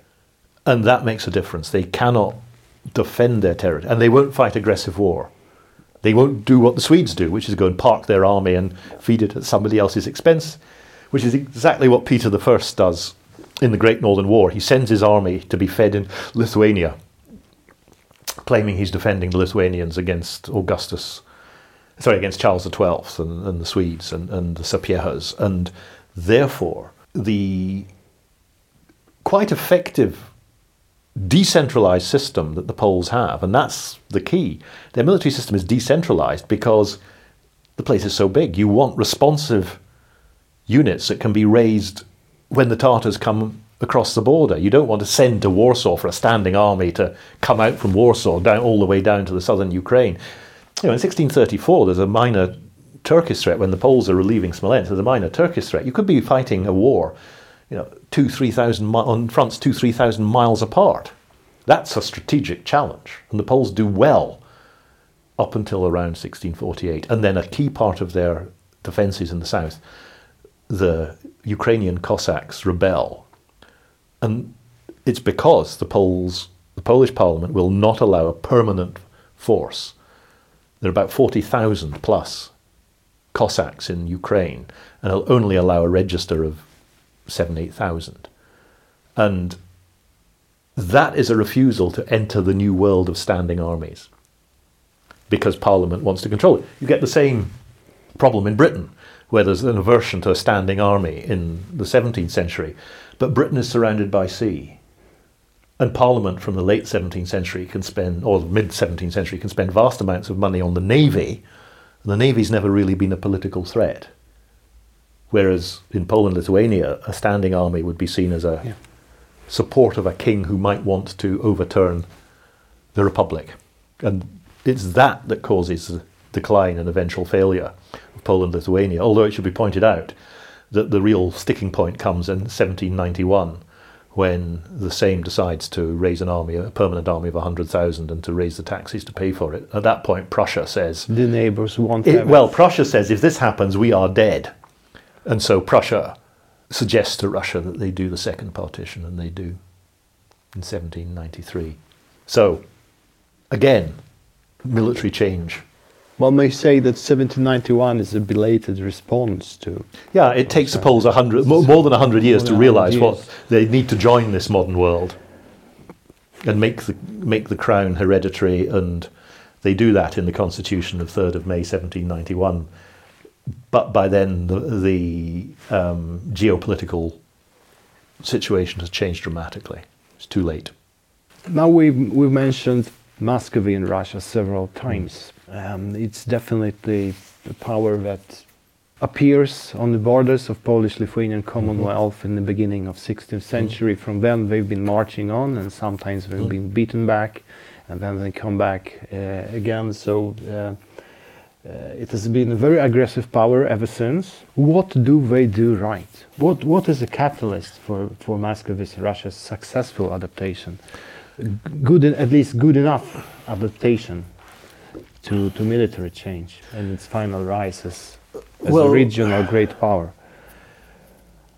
S2: And that makes a difference. They cannot defend their territory, and they won't fight aggressive war. They won't do what the Swedes do, which is go and park their army and feed it at somebody else's expense, which is exactly what Peter I does in the Great Northern War. He sends his army to be fed in Lithuania, claiming he's defending the Lithuanians against Augustus, sorry, against Charles XII and, and the Swedes and, and the Sapiehas. And therefore, the quite effective decentralized system that the Poles have, and that's the key. Their military system is decentralized because the place is so big. You want responsive units that can be raised when the Tartars come across the border. You don't want to send to Warsaw for a standing army to come out from Warsaw down all the way down to the southern Ukraine. You know, in 1634, there's a minor Turkish threat when the Poles are relieving Smolensk. There's a minor Turkish threat. You could be fighting a war, you know, two, three thousand mi- on fronts two, three thousand miles apart. That's a strategic challenge, and the Poles do well up until around 1648, and then a key part of their defences in the south, the Ukrainian Cossacks rebel, and it's because the Poles, the Polish Parliament, will not allow a permanent force. There are about 40,000 plus Cossacks in Ukraine, and it'll only allow a register of seven, eight thousand. And that is a refusal to enter the new world of standing armies because Parliament wants to control it. You get the same problem in Britain, where there's an aversion to a standing army in the 17th century, but Britain is surrounded by sea. And Parliament from the late 17th century can spend, or mid 17th century, can spend vast amounts of money on the navy, and the navy's never really been a political threat. Whereas in Poland, Lithuania, a standing army would be seen as a
S1: Yeah.
S2: support of a king who might want to overturn the republic. And it's that that causes the decline and eventual failure of Poland Lithuania. Although it should be pointed out that the real sticking point comes in 1791 when the Sejm decides to raise an army, a permanent army of 100,000, and to raise the taxes to pay for it. At that point, Prussia says,
S1: The neighbors want
S2: it. well, Prussia says if this happens, we are dead. And so Prussia suggests to Russia that they do the second partition, and they do in 1793. So, again, military change.
S1: One may say that 1791 is a belated response to.
S2: Yeah, it takes the Poles a hundred, more, more than a hundred years
S1: More
S2: to
S1: than 100
S2: realise what they need to join this modern world and make the make the crown hereditary, and they do that in the Constitution of 3rd of May 1791. But by then, the, the um, geopolitical situation has changed dramatically. It's too late.
S1: Now we've, we've mentioned Muscovy in Russia several times. Um, it's definitely a power that appears on the borders of Polish-Lithuanian Commonwealth in the beginning of 16th century. From then they've been marching on, and sometimes they've been beaten back, and then they come back uh, again. So. Uh, uh, it has been a very aggressive power ever since. What do they do right? What What is a catalyst for for Muscovy's Russia's successful adaptation? Good, at least good enough adaptation to to military change and its final rise as, as a
S2: Well-
S1: regional great power.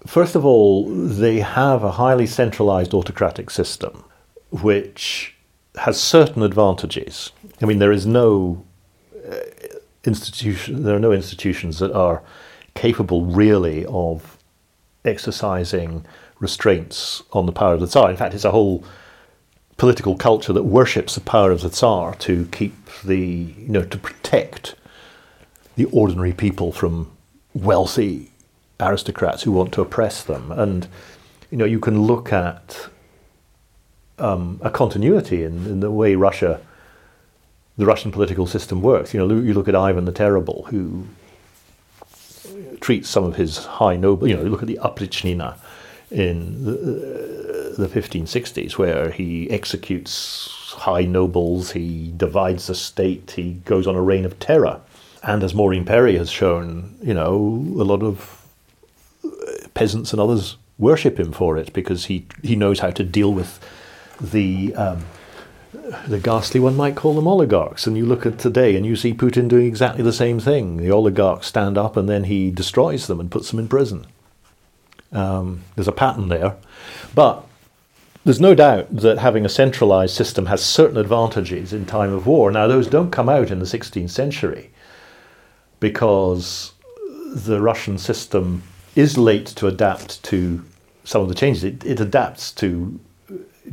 S2: First of all, they have a highly centralized autocratic system, which has certain advantages. I mean, there is no uh, institution, there are no institutions that are capable really of exercising restraints on the power of the Tsar. In fact, it's a whole political culture that worships the power of the Tsar to keep the, you know, to protect the ordinary people from wealthy aristocrats who want to oppress them. And you know, you can look at um, a continuity in, in the way Russia the Russian political system works. You know, you look at Ivan the Terrible, who treats some of his high noble. You know, you look at the Oprichnina in the, the 1560s, where he executes high nobles, he divides the state, he goes on a reign of terror. And as Maureen Perrie has shown, you know, a lot of peasants and others worship him for it because he, he knows how to deal with the um, the ghastly one might call them oligarchs. And you look at today and you see Putin doing exactly the same thing. The oligarchs stand up and then he destroys them and puts them in prison. Um, there's a pattern there. But there's no doubt that having a centralized system has certain advantages in time of war. Now, those don't come out in the 16th century because the Russian system is late to adapt to some of the changes. It, it adapts to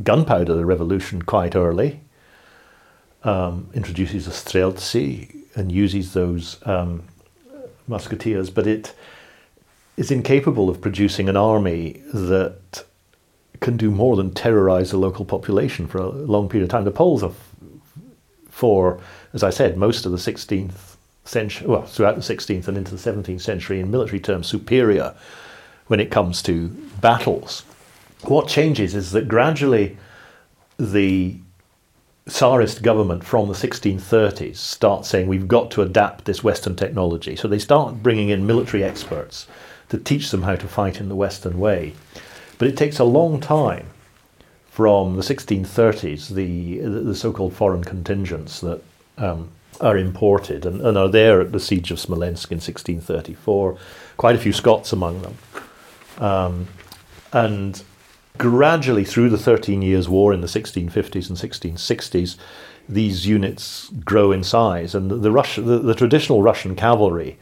S2: gunpowder the revolution quite early, um, introduces the streltsy and uses those um, musketeers, but it is incapable of producing an army that can do more than terrorize the local population for a long period of time. The Poles are, for, as I said, most of the 16th century, well, throughout the 16th and into the 17th century, in military terms, superior when it comes to battles. What changes is that gradually the Tsarist government from the 1630s starts saying we've got to adapt this Western technology. So they start bringing in military experts to teach them how to fight in the Western way. But it takes a long time from the 1630s, the, the so called foreign contingents that um, are imported and, and, are there at the siege of Smolensk in 1634, quite a few Scots among them. Um, and gradually through the Thirteen Years' War in the 1650s and 1660s, these units grow in size, and the, the, the, the traditional Russian cavalry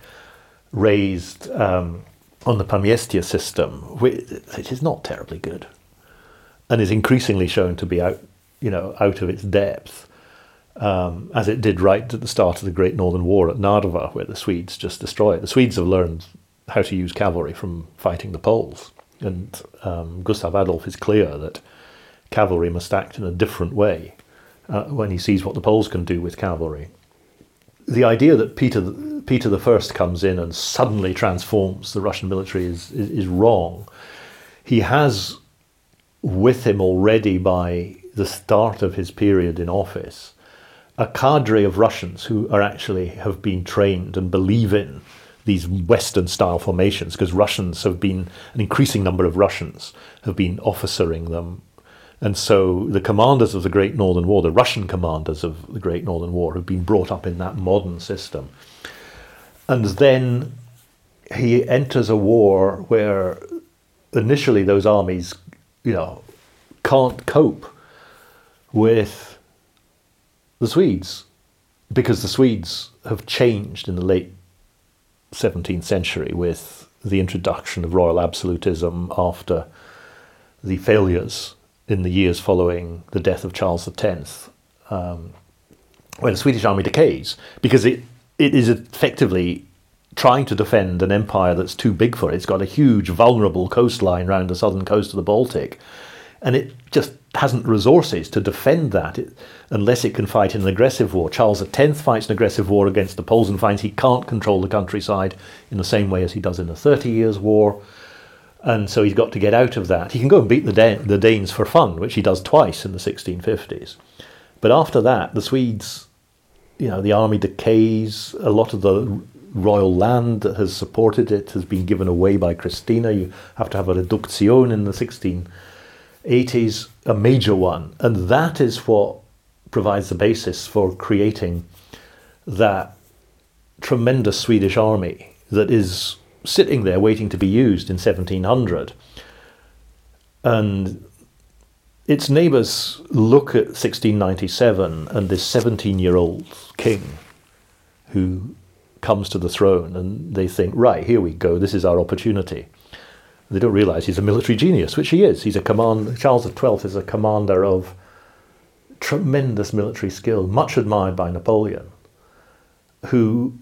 S2: raised um, on the Pomestie system, which is not terribly good, and is increasingly shown to be out, you know, out of its depth, um, as it did right at the start of the Great Northern War at Narva, where the Swedes just destroyed. The Swedes have learned how to use cavalry from fighting the Poles. And um, Gustav Adolf is clear that cavalry must act in a different way uh, when he sees what the Poles can do with cavalry. The idea that Peter Peter the First comes in and suddenly transforms the Russian military is, is, is wrong. He has with him already by the start of his period in office a cadre of Russians who are actually have been trained and believe in these Western style formations because Russians have been, an increasing number of Russians have been officering them. And so the commanders of the Great Northern War, the Russian commanders of the Great Northern War, have been brought up in that modern system. And then he enters a war where initially those armies, you know, can't cope with the Swedes because the Swedes have changed in the late 17th century with the introduction of royal absolutism after the failures in the years following the death of Charles X, um, when the Swedish army decays, because it, it is effectively trying to defend an empire that's too big for it. It's got a huge, vulnerable coastline around the southern coast of the Baltic, and it just hasn't resources to defend that unless it can fight in an aggressive war. Charles X fights an aggressive war against the Poles and finds he can't control the countryside in the same way as he does in the Thirty Years' War. And so he's got to get out of that. He can go and beat the, Dan- the Danes for fun, which he does twice in the 1650s. But after that, the Swedes, you know, the army decays. A lot of the royal land that has supported it has been given away by Christina. You have to have a reduction in the 1680s, a major one. And that is what provides the basis for creating that tremendous Swedish army that is sitting there waiting to be used in 1700. And its neighbours look at 1697 and this 17 year old king who comes to the throne and they think, right, here we go, this is our opportunity. They don't realise he's a military genius, which he is. He's a command. Charles XII is a commander of tremendous military skill, much admired by Napoleon, who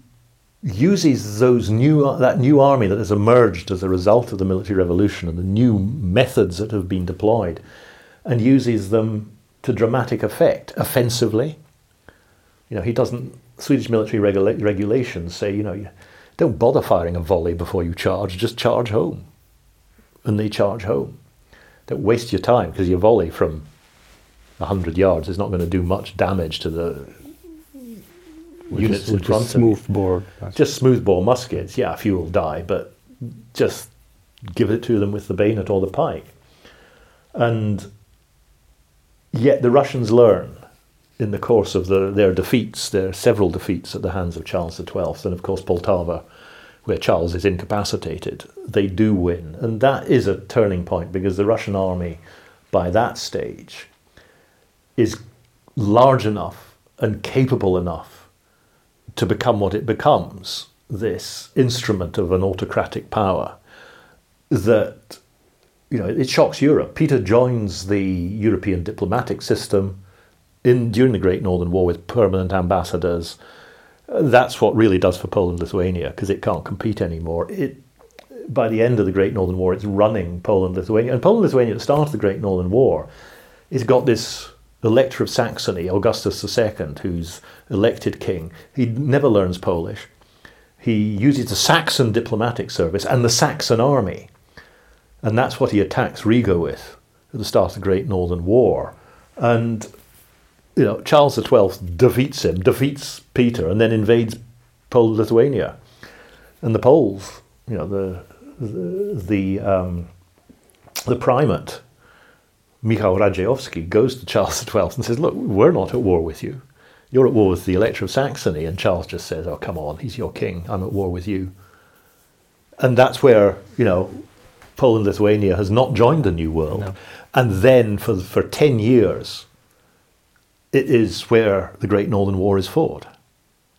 S2: uses those new that new army that has emerged as a result of the military revolution and the new methods that have been deployed, and uses them to dramatic effect, offensively. You know, he doesn't. Swedish military regula- regulations say, you know, you don't bother firing a volley before you charge. Just charge home, and they charge home. Don't waste your time because your volley from hundred yards is not going to do much damage to the units in
S1: With
S2: front
S1: a
S2: of
S1: smooth bore.
S2: Just smoothbore muskets. Yeah, a few will die, but just give it to them with the bayonet or the pike. And yet the Russians learn in the course of the, their defeats, their several defeats at the hands of Charles XII, and of course Poltava, where Charles is incapacitated, they do win. And that is a turning point because the Russian army, by that stage, is large enough and capable enough to become what it becomes this instrument of an autocratic power that you know it shocks Europe. Peter joins the European diplomatic system in during the Great Northern War with permanent ambassadors. That's what really does for Poland Lithuania because it can't compete anymore. It by the end of the Great Northern War, it's running Poland Lithuania, and Poland Lithuania at the start of the Great Northern War, it's got this Elector of Saxony, Augustus II, who's elected king. He never learns Polish. He uses the Saxon diplomatic service and the Saxon army. And that's what he attacks Riga with at the start of the Great Northern War. And you know, Charles XII defeats him, defeats Peter, and then invades Poland Lithuania. And the Poles, you know, the the the, um, the primate Michał Radziejowski goes to Charles XII and says, Look, we're not at war with you. You're at war with the Elector of Saxony. And Charles just says, Oh, come on, he's your king. I'm at war with you. And that's where, you know, Poland Lithuania has not joined the New World.
S1: No.
S2: And then for, for 10 years, it is where the Great Northern War is fought,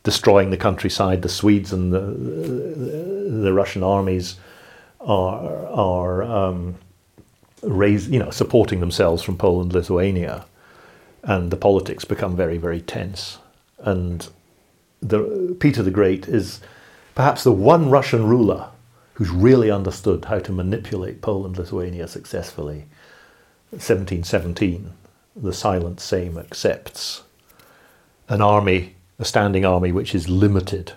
S2: destroying the countryside. The Swedes and the, the, the Russian armies are, are um, raise, you know, supporting themselves from Poland, Lithuania, and the politics become very, very tense. And the, Peter the Great is perhaps the one Russian ruler who's really understood how to manipulate Poland, Lithuania successfully. 1717, the silent Sejm accepts an army, a standing army, which is limited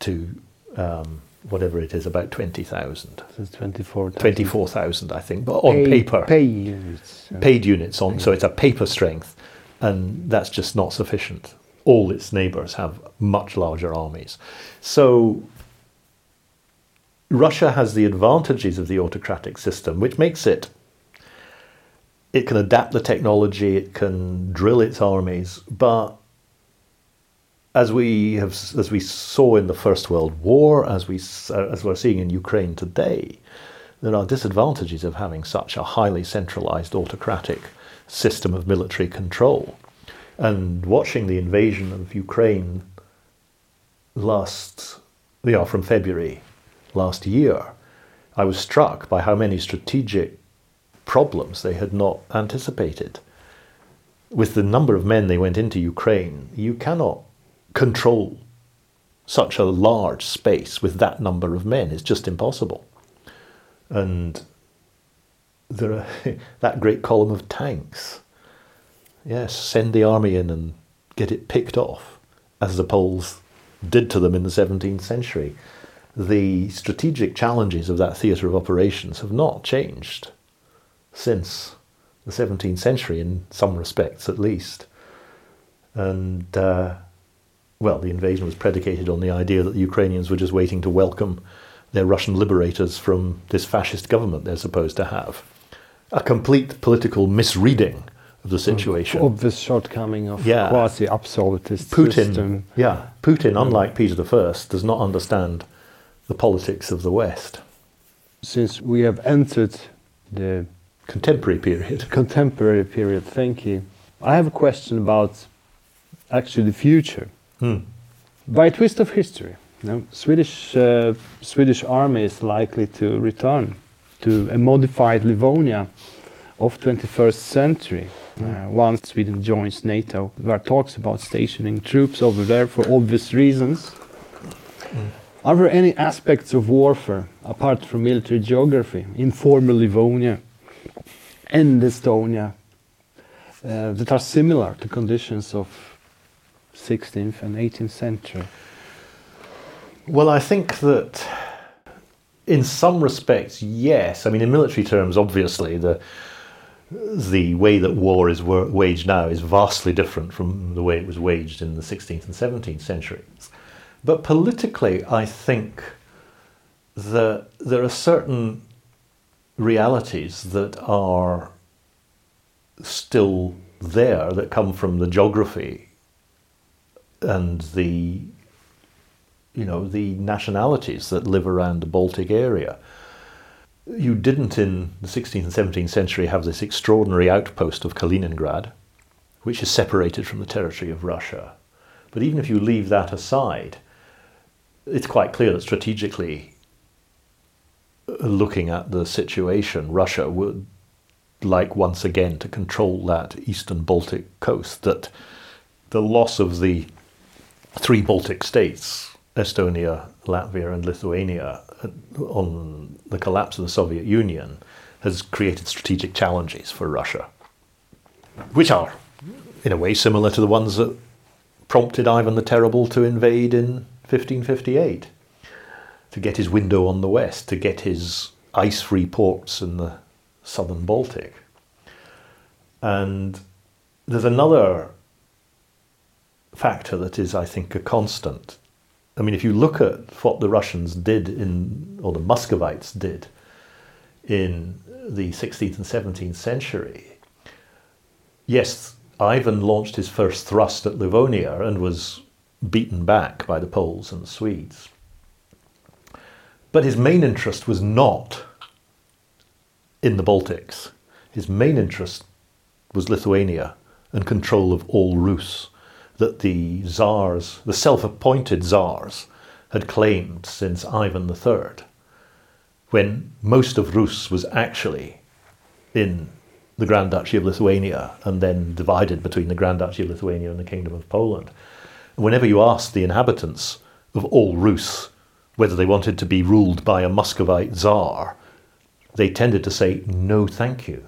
S2: to um, whatever it is, about 20,000.
S1: It's 24.
S2: 24,000, I think, but on paper.
S1: Pay units.
S2: paid units on, so it's a paper strength, and that's just not sufficient. All its neighbours have much larger armies. So Russia has the advantages of the autocratic system, which makes it. It can adapt the technology, it can drill its armies, but as we have, as we saw in the First World War, as we uh, as we're seeing in Ukraine today, there are disadvantages of having such a highly centralized autocratic system of military control. And watching the invasion of Ukraine last, know, from February last year, I was struck by how many strategic problems they had not anticipated. With the number of men they went into Ukraine, you cannot control such a large space with that number of men. is just impossible. And there are [LAUGHS] that great column of tanks. Yes, send the army in and get it picked off, as the Poles did to them in the 17th century. The strategic challenges of that theatre of operations have not changed since the 17th century, in some respects at least. And, uh, well, the invasion was predicated on the idea that the Ukrainians were just waiting to welcome their Russian liberators from this fascist government they're supposed to have. A complete political misreading of the situation.
S1: Obvious shortcoming of
S2: Yeah.
S1: quasi absolutist
S2: Putin,
S1: system.
S2: yeah, Putin, hmm. unlike Peter I, does not understand the politics of the West.
S1: Since we have entered the
S2: Contemporary period. [LAUGHS]
S1: contemporary period, thank you. I have a question about actually the future.
S2: Hmm.
S1: By a twist of history, you know, Swedish uh, Swedish army is likely to return to a modified Livonia of 21st century. Uh, once Sweden joins NATO, there are talks about stationing troops over there for obvious reasons. Are there any aspects of warfare, apart from military geography, in former Livonia and Estonia, uh, that are similar to conditions of 16th and 18th century?
S2: Well, I think that in some respects, yes. I mean, in military terms, obviously, the the way that war is waged now is vastly different from the way it was waged in the 16th and 17th centuries. But politically, I think that there are certain realities that are still there that come from the geography and the you know the nationalities that live around the Baltic area. You didn't in the 16th and 17th century have this extraordinary outpost of Kaliningrad, which is separated from the territory of Russia. But even if you leave that aside, it's quite clear that strategically, looking at the situation, Russia would like once again to control that eastern Baltic coast, that the loss of the three Baltic states, Estonia, Latvia, and Lithuania, uh, on the collapse of the Soviet Union, has created strategic challenges for Russia, which are, in a way, similar to the ones that prompted Ivan the Terrible to invade in 1558, to get his window on the west, to get his ice free ports in the southern Baltic. And there's another factor that is, I think, a constant. I mean, if you look at what the Russians did in, or the Muscovites did in the 16th and 17th century, yes, Ivan launched his first thrust at Livonia and was beaten back by the Poles and the Swedes. But his main interest was not in the Baltics. His main interest was Lithuania and control of all Rus that the czars, the self appointed czars, had claimed since Ivan III, when most of Rus was actually in the Grand Duchy of Lithuania and then divided between the Grand Duchy of Lithuania and the Kingdom of Poland. Whenever you asked the inhabitants of all Rus whether they wanted to be ruled by a Muscovite czar, they tended to say, no, thank you.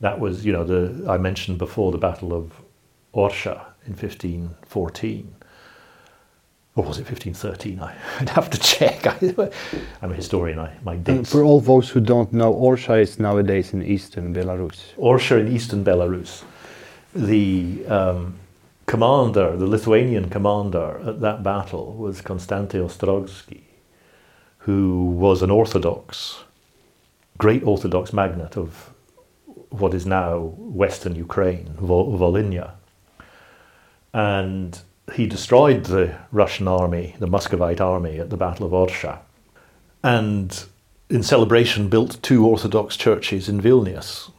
S2: That was, you know, the I mentioned before the Battle of Orsha in 1514. Or was it 1513? I, [LAUGHS] would have to check. [LAUGHS] I, am a historian, I, my dates.
S1: for all those who don't know, Orsha is nowadays in eastern Belarus.
S2: Orsha in eastern Belarus. The um, commander, the Lithuanian commander at that battle was Konstanty Ostrogsky, who was an Orthodox, great Orthodox magnate of what is now Western Ukraine, Vol- Volhynia. And he destroyed the Russian army, the Muscovite army, at the Battle of Orsha. And in celebration, built two Orthodox churches in Vilnius,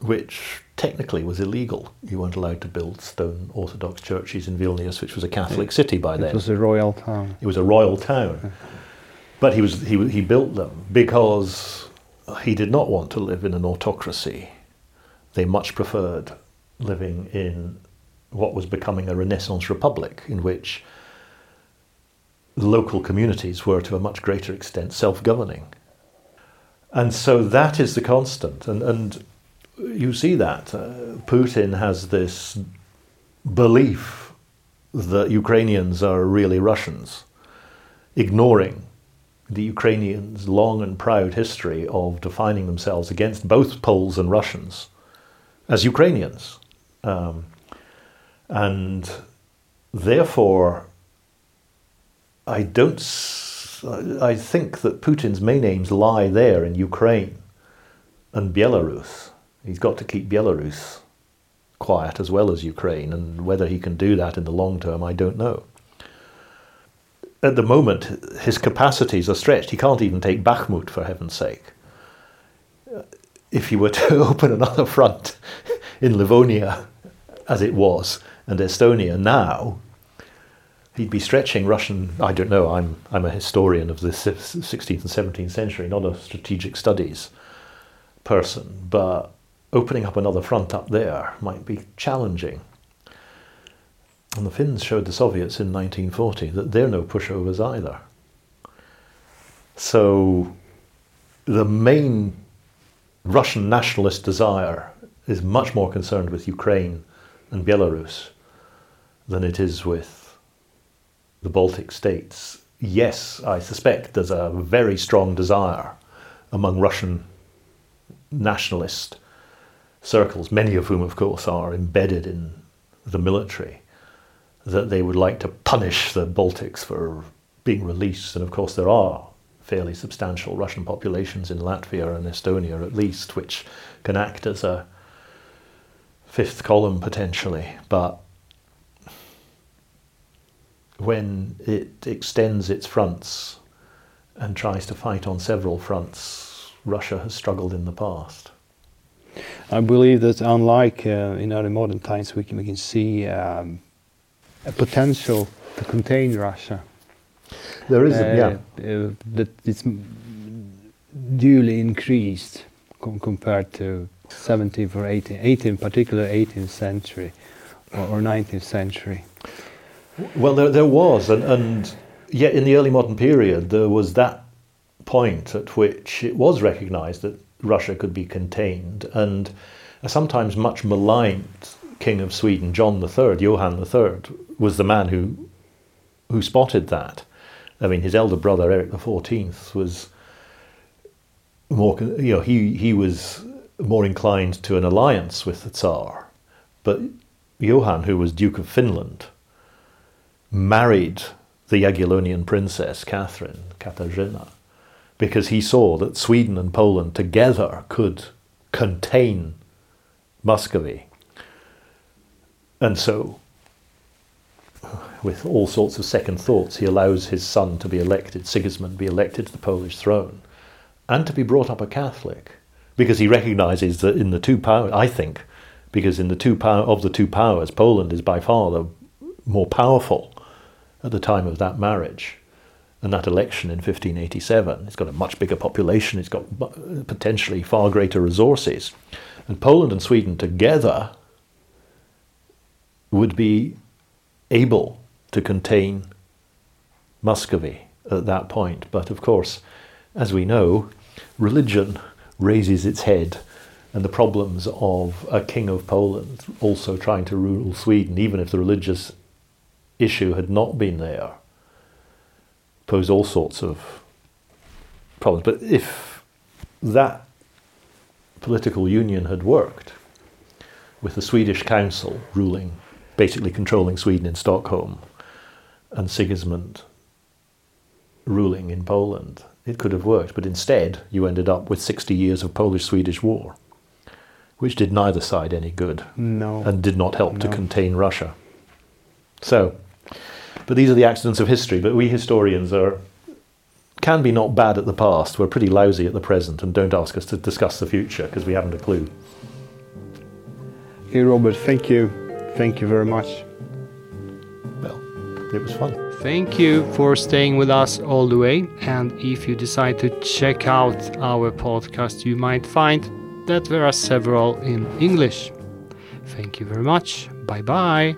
S2: which technically was illegal. You weren't allowed to build stone Orthodox churches in Vilnius, which was a Catholic city by then.
S1: It was a royal town.
S2: It was a royal town. But he, was, he, he built them because he did not want to live in an autocracy. They much preferred living in what was becoming a Renaissance republic, in which local communities were to a much greater extent self governing. And so that is the constant. And, and you see that. Uh, Putin has this belief that Ukrainians are really Russians, ignoring the Ukrainians' long and proud history of defining themselves against both Poles and Russians as Ukrainians. Um, and therefore, I don't. I think that Putin's main aims lie there in Ukraine and Belarus. He's got to keep Belarus quiet as well as Ukraine, and whether he can do that in the long term, I don't know. At the moment, his capacities are stretched. He can't even take Bakhmut, for heaven's sake. If he were [LAUGHS] to open another front in Livonia, as it was, and Estonia now, he'd be stretching Russian. I don't know. I'm I'm a historian of the 16th and 17th century, not a strategic studies person, but opening up another front up there might be challenging. And the Finns showed the Soviets in 1940 that they're no pushovers either. So the main Russian nationalist desire is much more concerned with Ukraine and Belarus than it is with the Baltic states. Yes, I suspect there's a very strong desire among Russian nationalist circles, many of whom, of course, are embedded in the military, that they would like to punish the Baltics for being released. And of course, there are fairly substantial Russian populations in Latvia and Estonia, at least, which can act as a fifth column potentially. But when it extends its fronts and tries to fight on several fronts, Russia has struggled in the past.
S1: I believe that unlike uh, in early modern times, we can, we can see um, a potential to contain Russia.
S2: There is, uh,
S1: yeah. Uh, that it's duly increased com compared to 17th or 18th, 18th, particular 18th century or, or 19th century.
S2: Well, there, there was, and, and yet in the early modern period, there was that point at which it was recognized that Russia could be contained. And a sometimes much maligned king of Sweden, John III, Johann III, was the man who who spotted that. I mean, his elder brother Eric XIV was more, you know, he he was more inclined to an alliance with the Tsar, but Johann, who was Duke of Finland, married the Jagiellonian princess Catherine Katarzyna because he saw that Sweden and Poland together could contain Muscovy. And so, with all sorts of second thoughts, he allows his son to be elected, Sigismund, be elected to the Polish throne, and to be brought up a Catholic, because he recognizes that in the two powers, I think, because in the two power of the two powers, Poland is by far the more powerful at the time of that marriage and that election in 1587. It's got a much bigger population, it's got potentially far greater resources. And Poland and Sweden together would be able to contain Muscovy at that point. But of course, as we know, religion raises its head, and the problems of a king of Poland also trying to rule Sweden, even if the religious issue had not been there, pose all sorts of problems. But if that political union had worked, with the Swedish council ruling, basically controlling Sweden in Stockholm, and Sigismund ruling in Poland, it could have worked. But instead, you ended up with 60 years of Polish Swedish war, which did neither side any good
S1: no.
S2: and did not help
S1: no.
S2: to contain Russia. So, but these are the accidents of history. But we historians are can be not bad at the past. We're pretty lousy at the present, and don't ask us to discuss the future because we haven't a clue.
S1: Hey, Robert, thank you. Thank you very much.
S2: Well, it was fun.
S3: Thank you for staying with us all the way. And if you decide to check out our podcast, you might find that there are several in English. Thank you very much. Bye bye.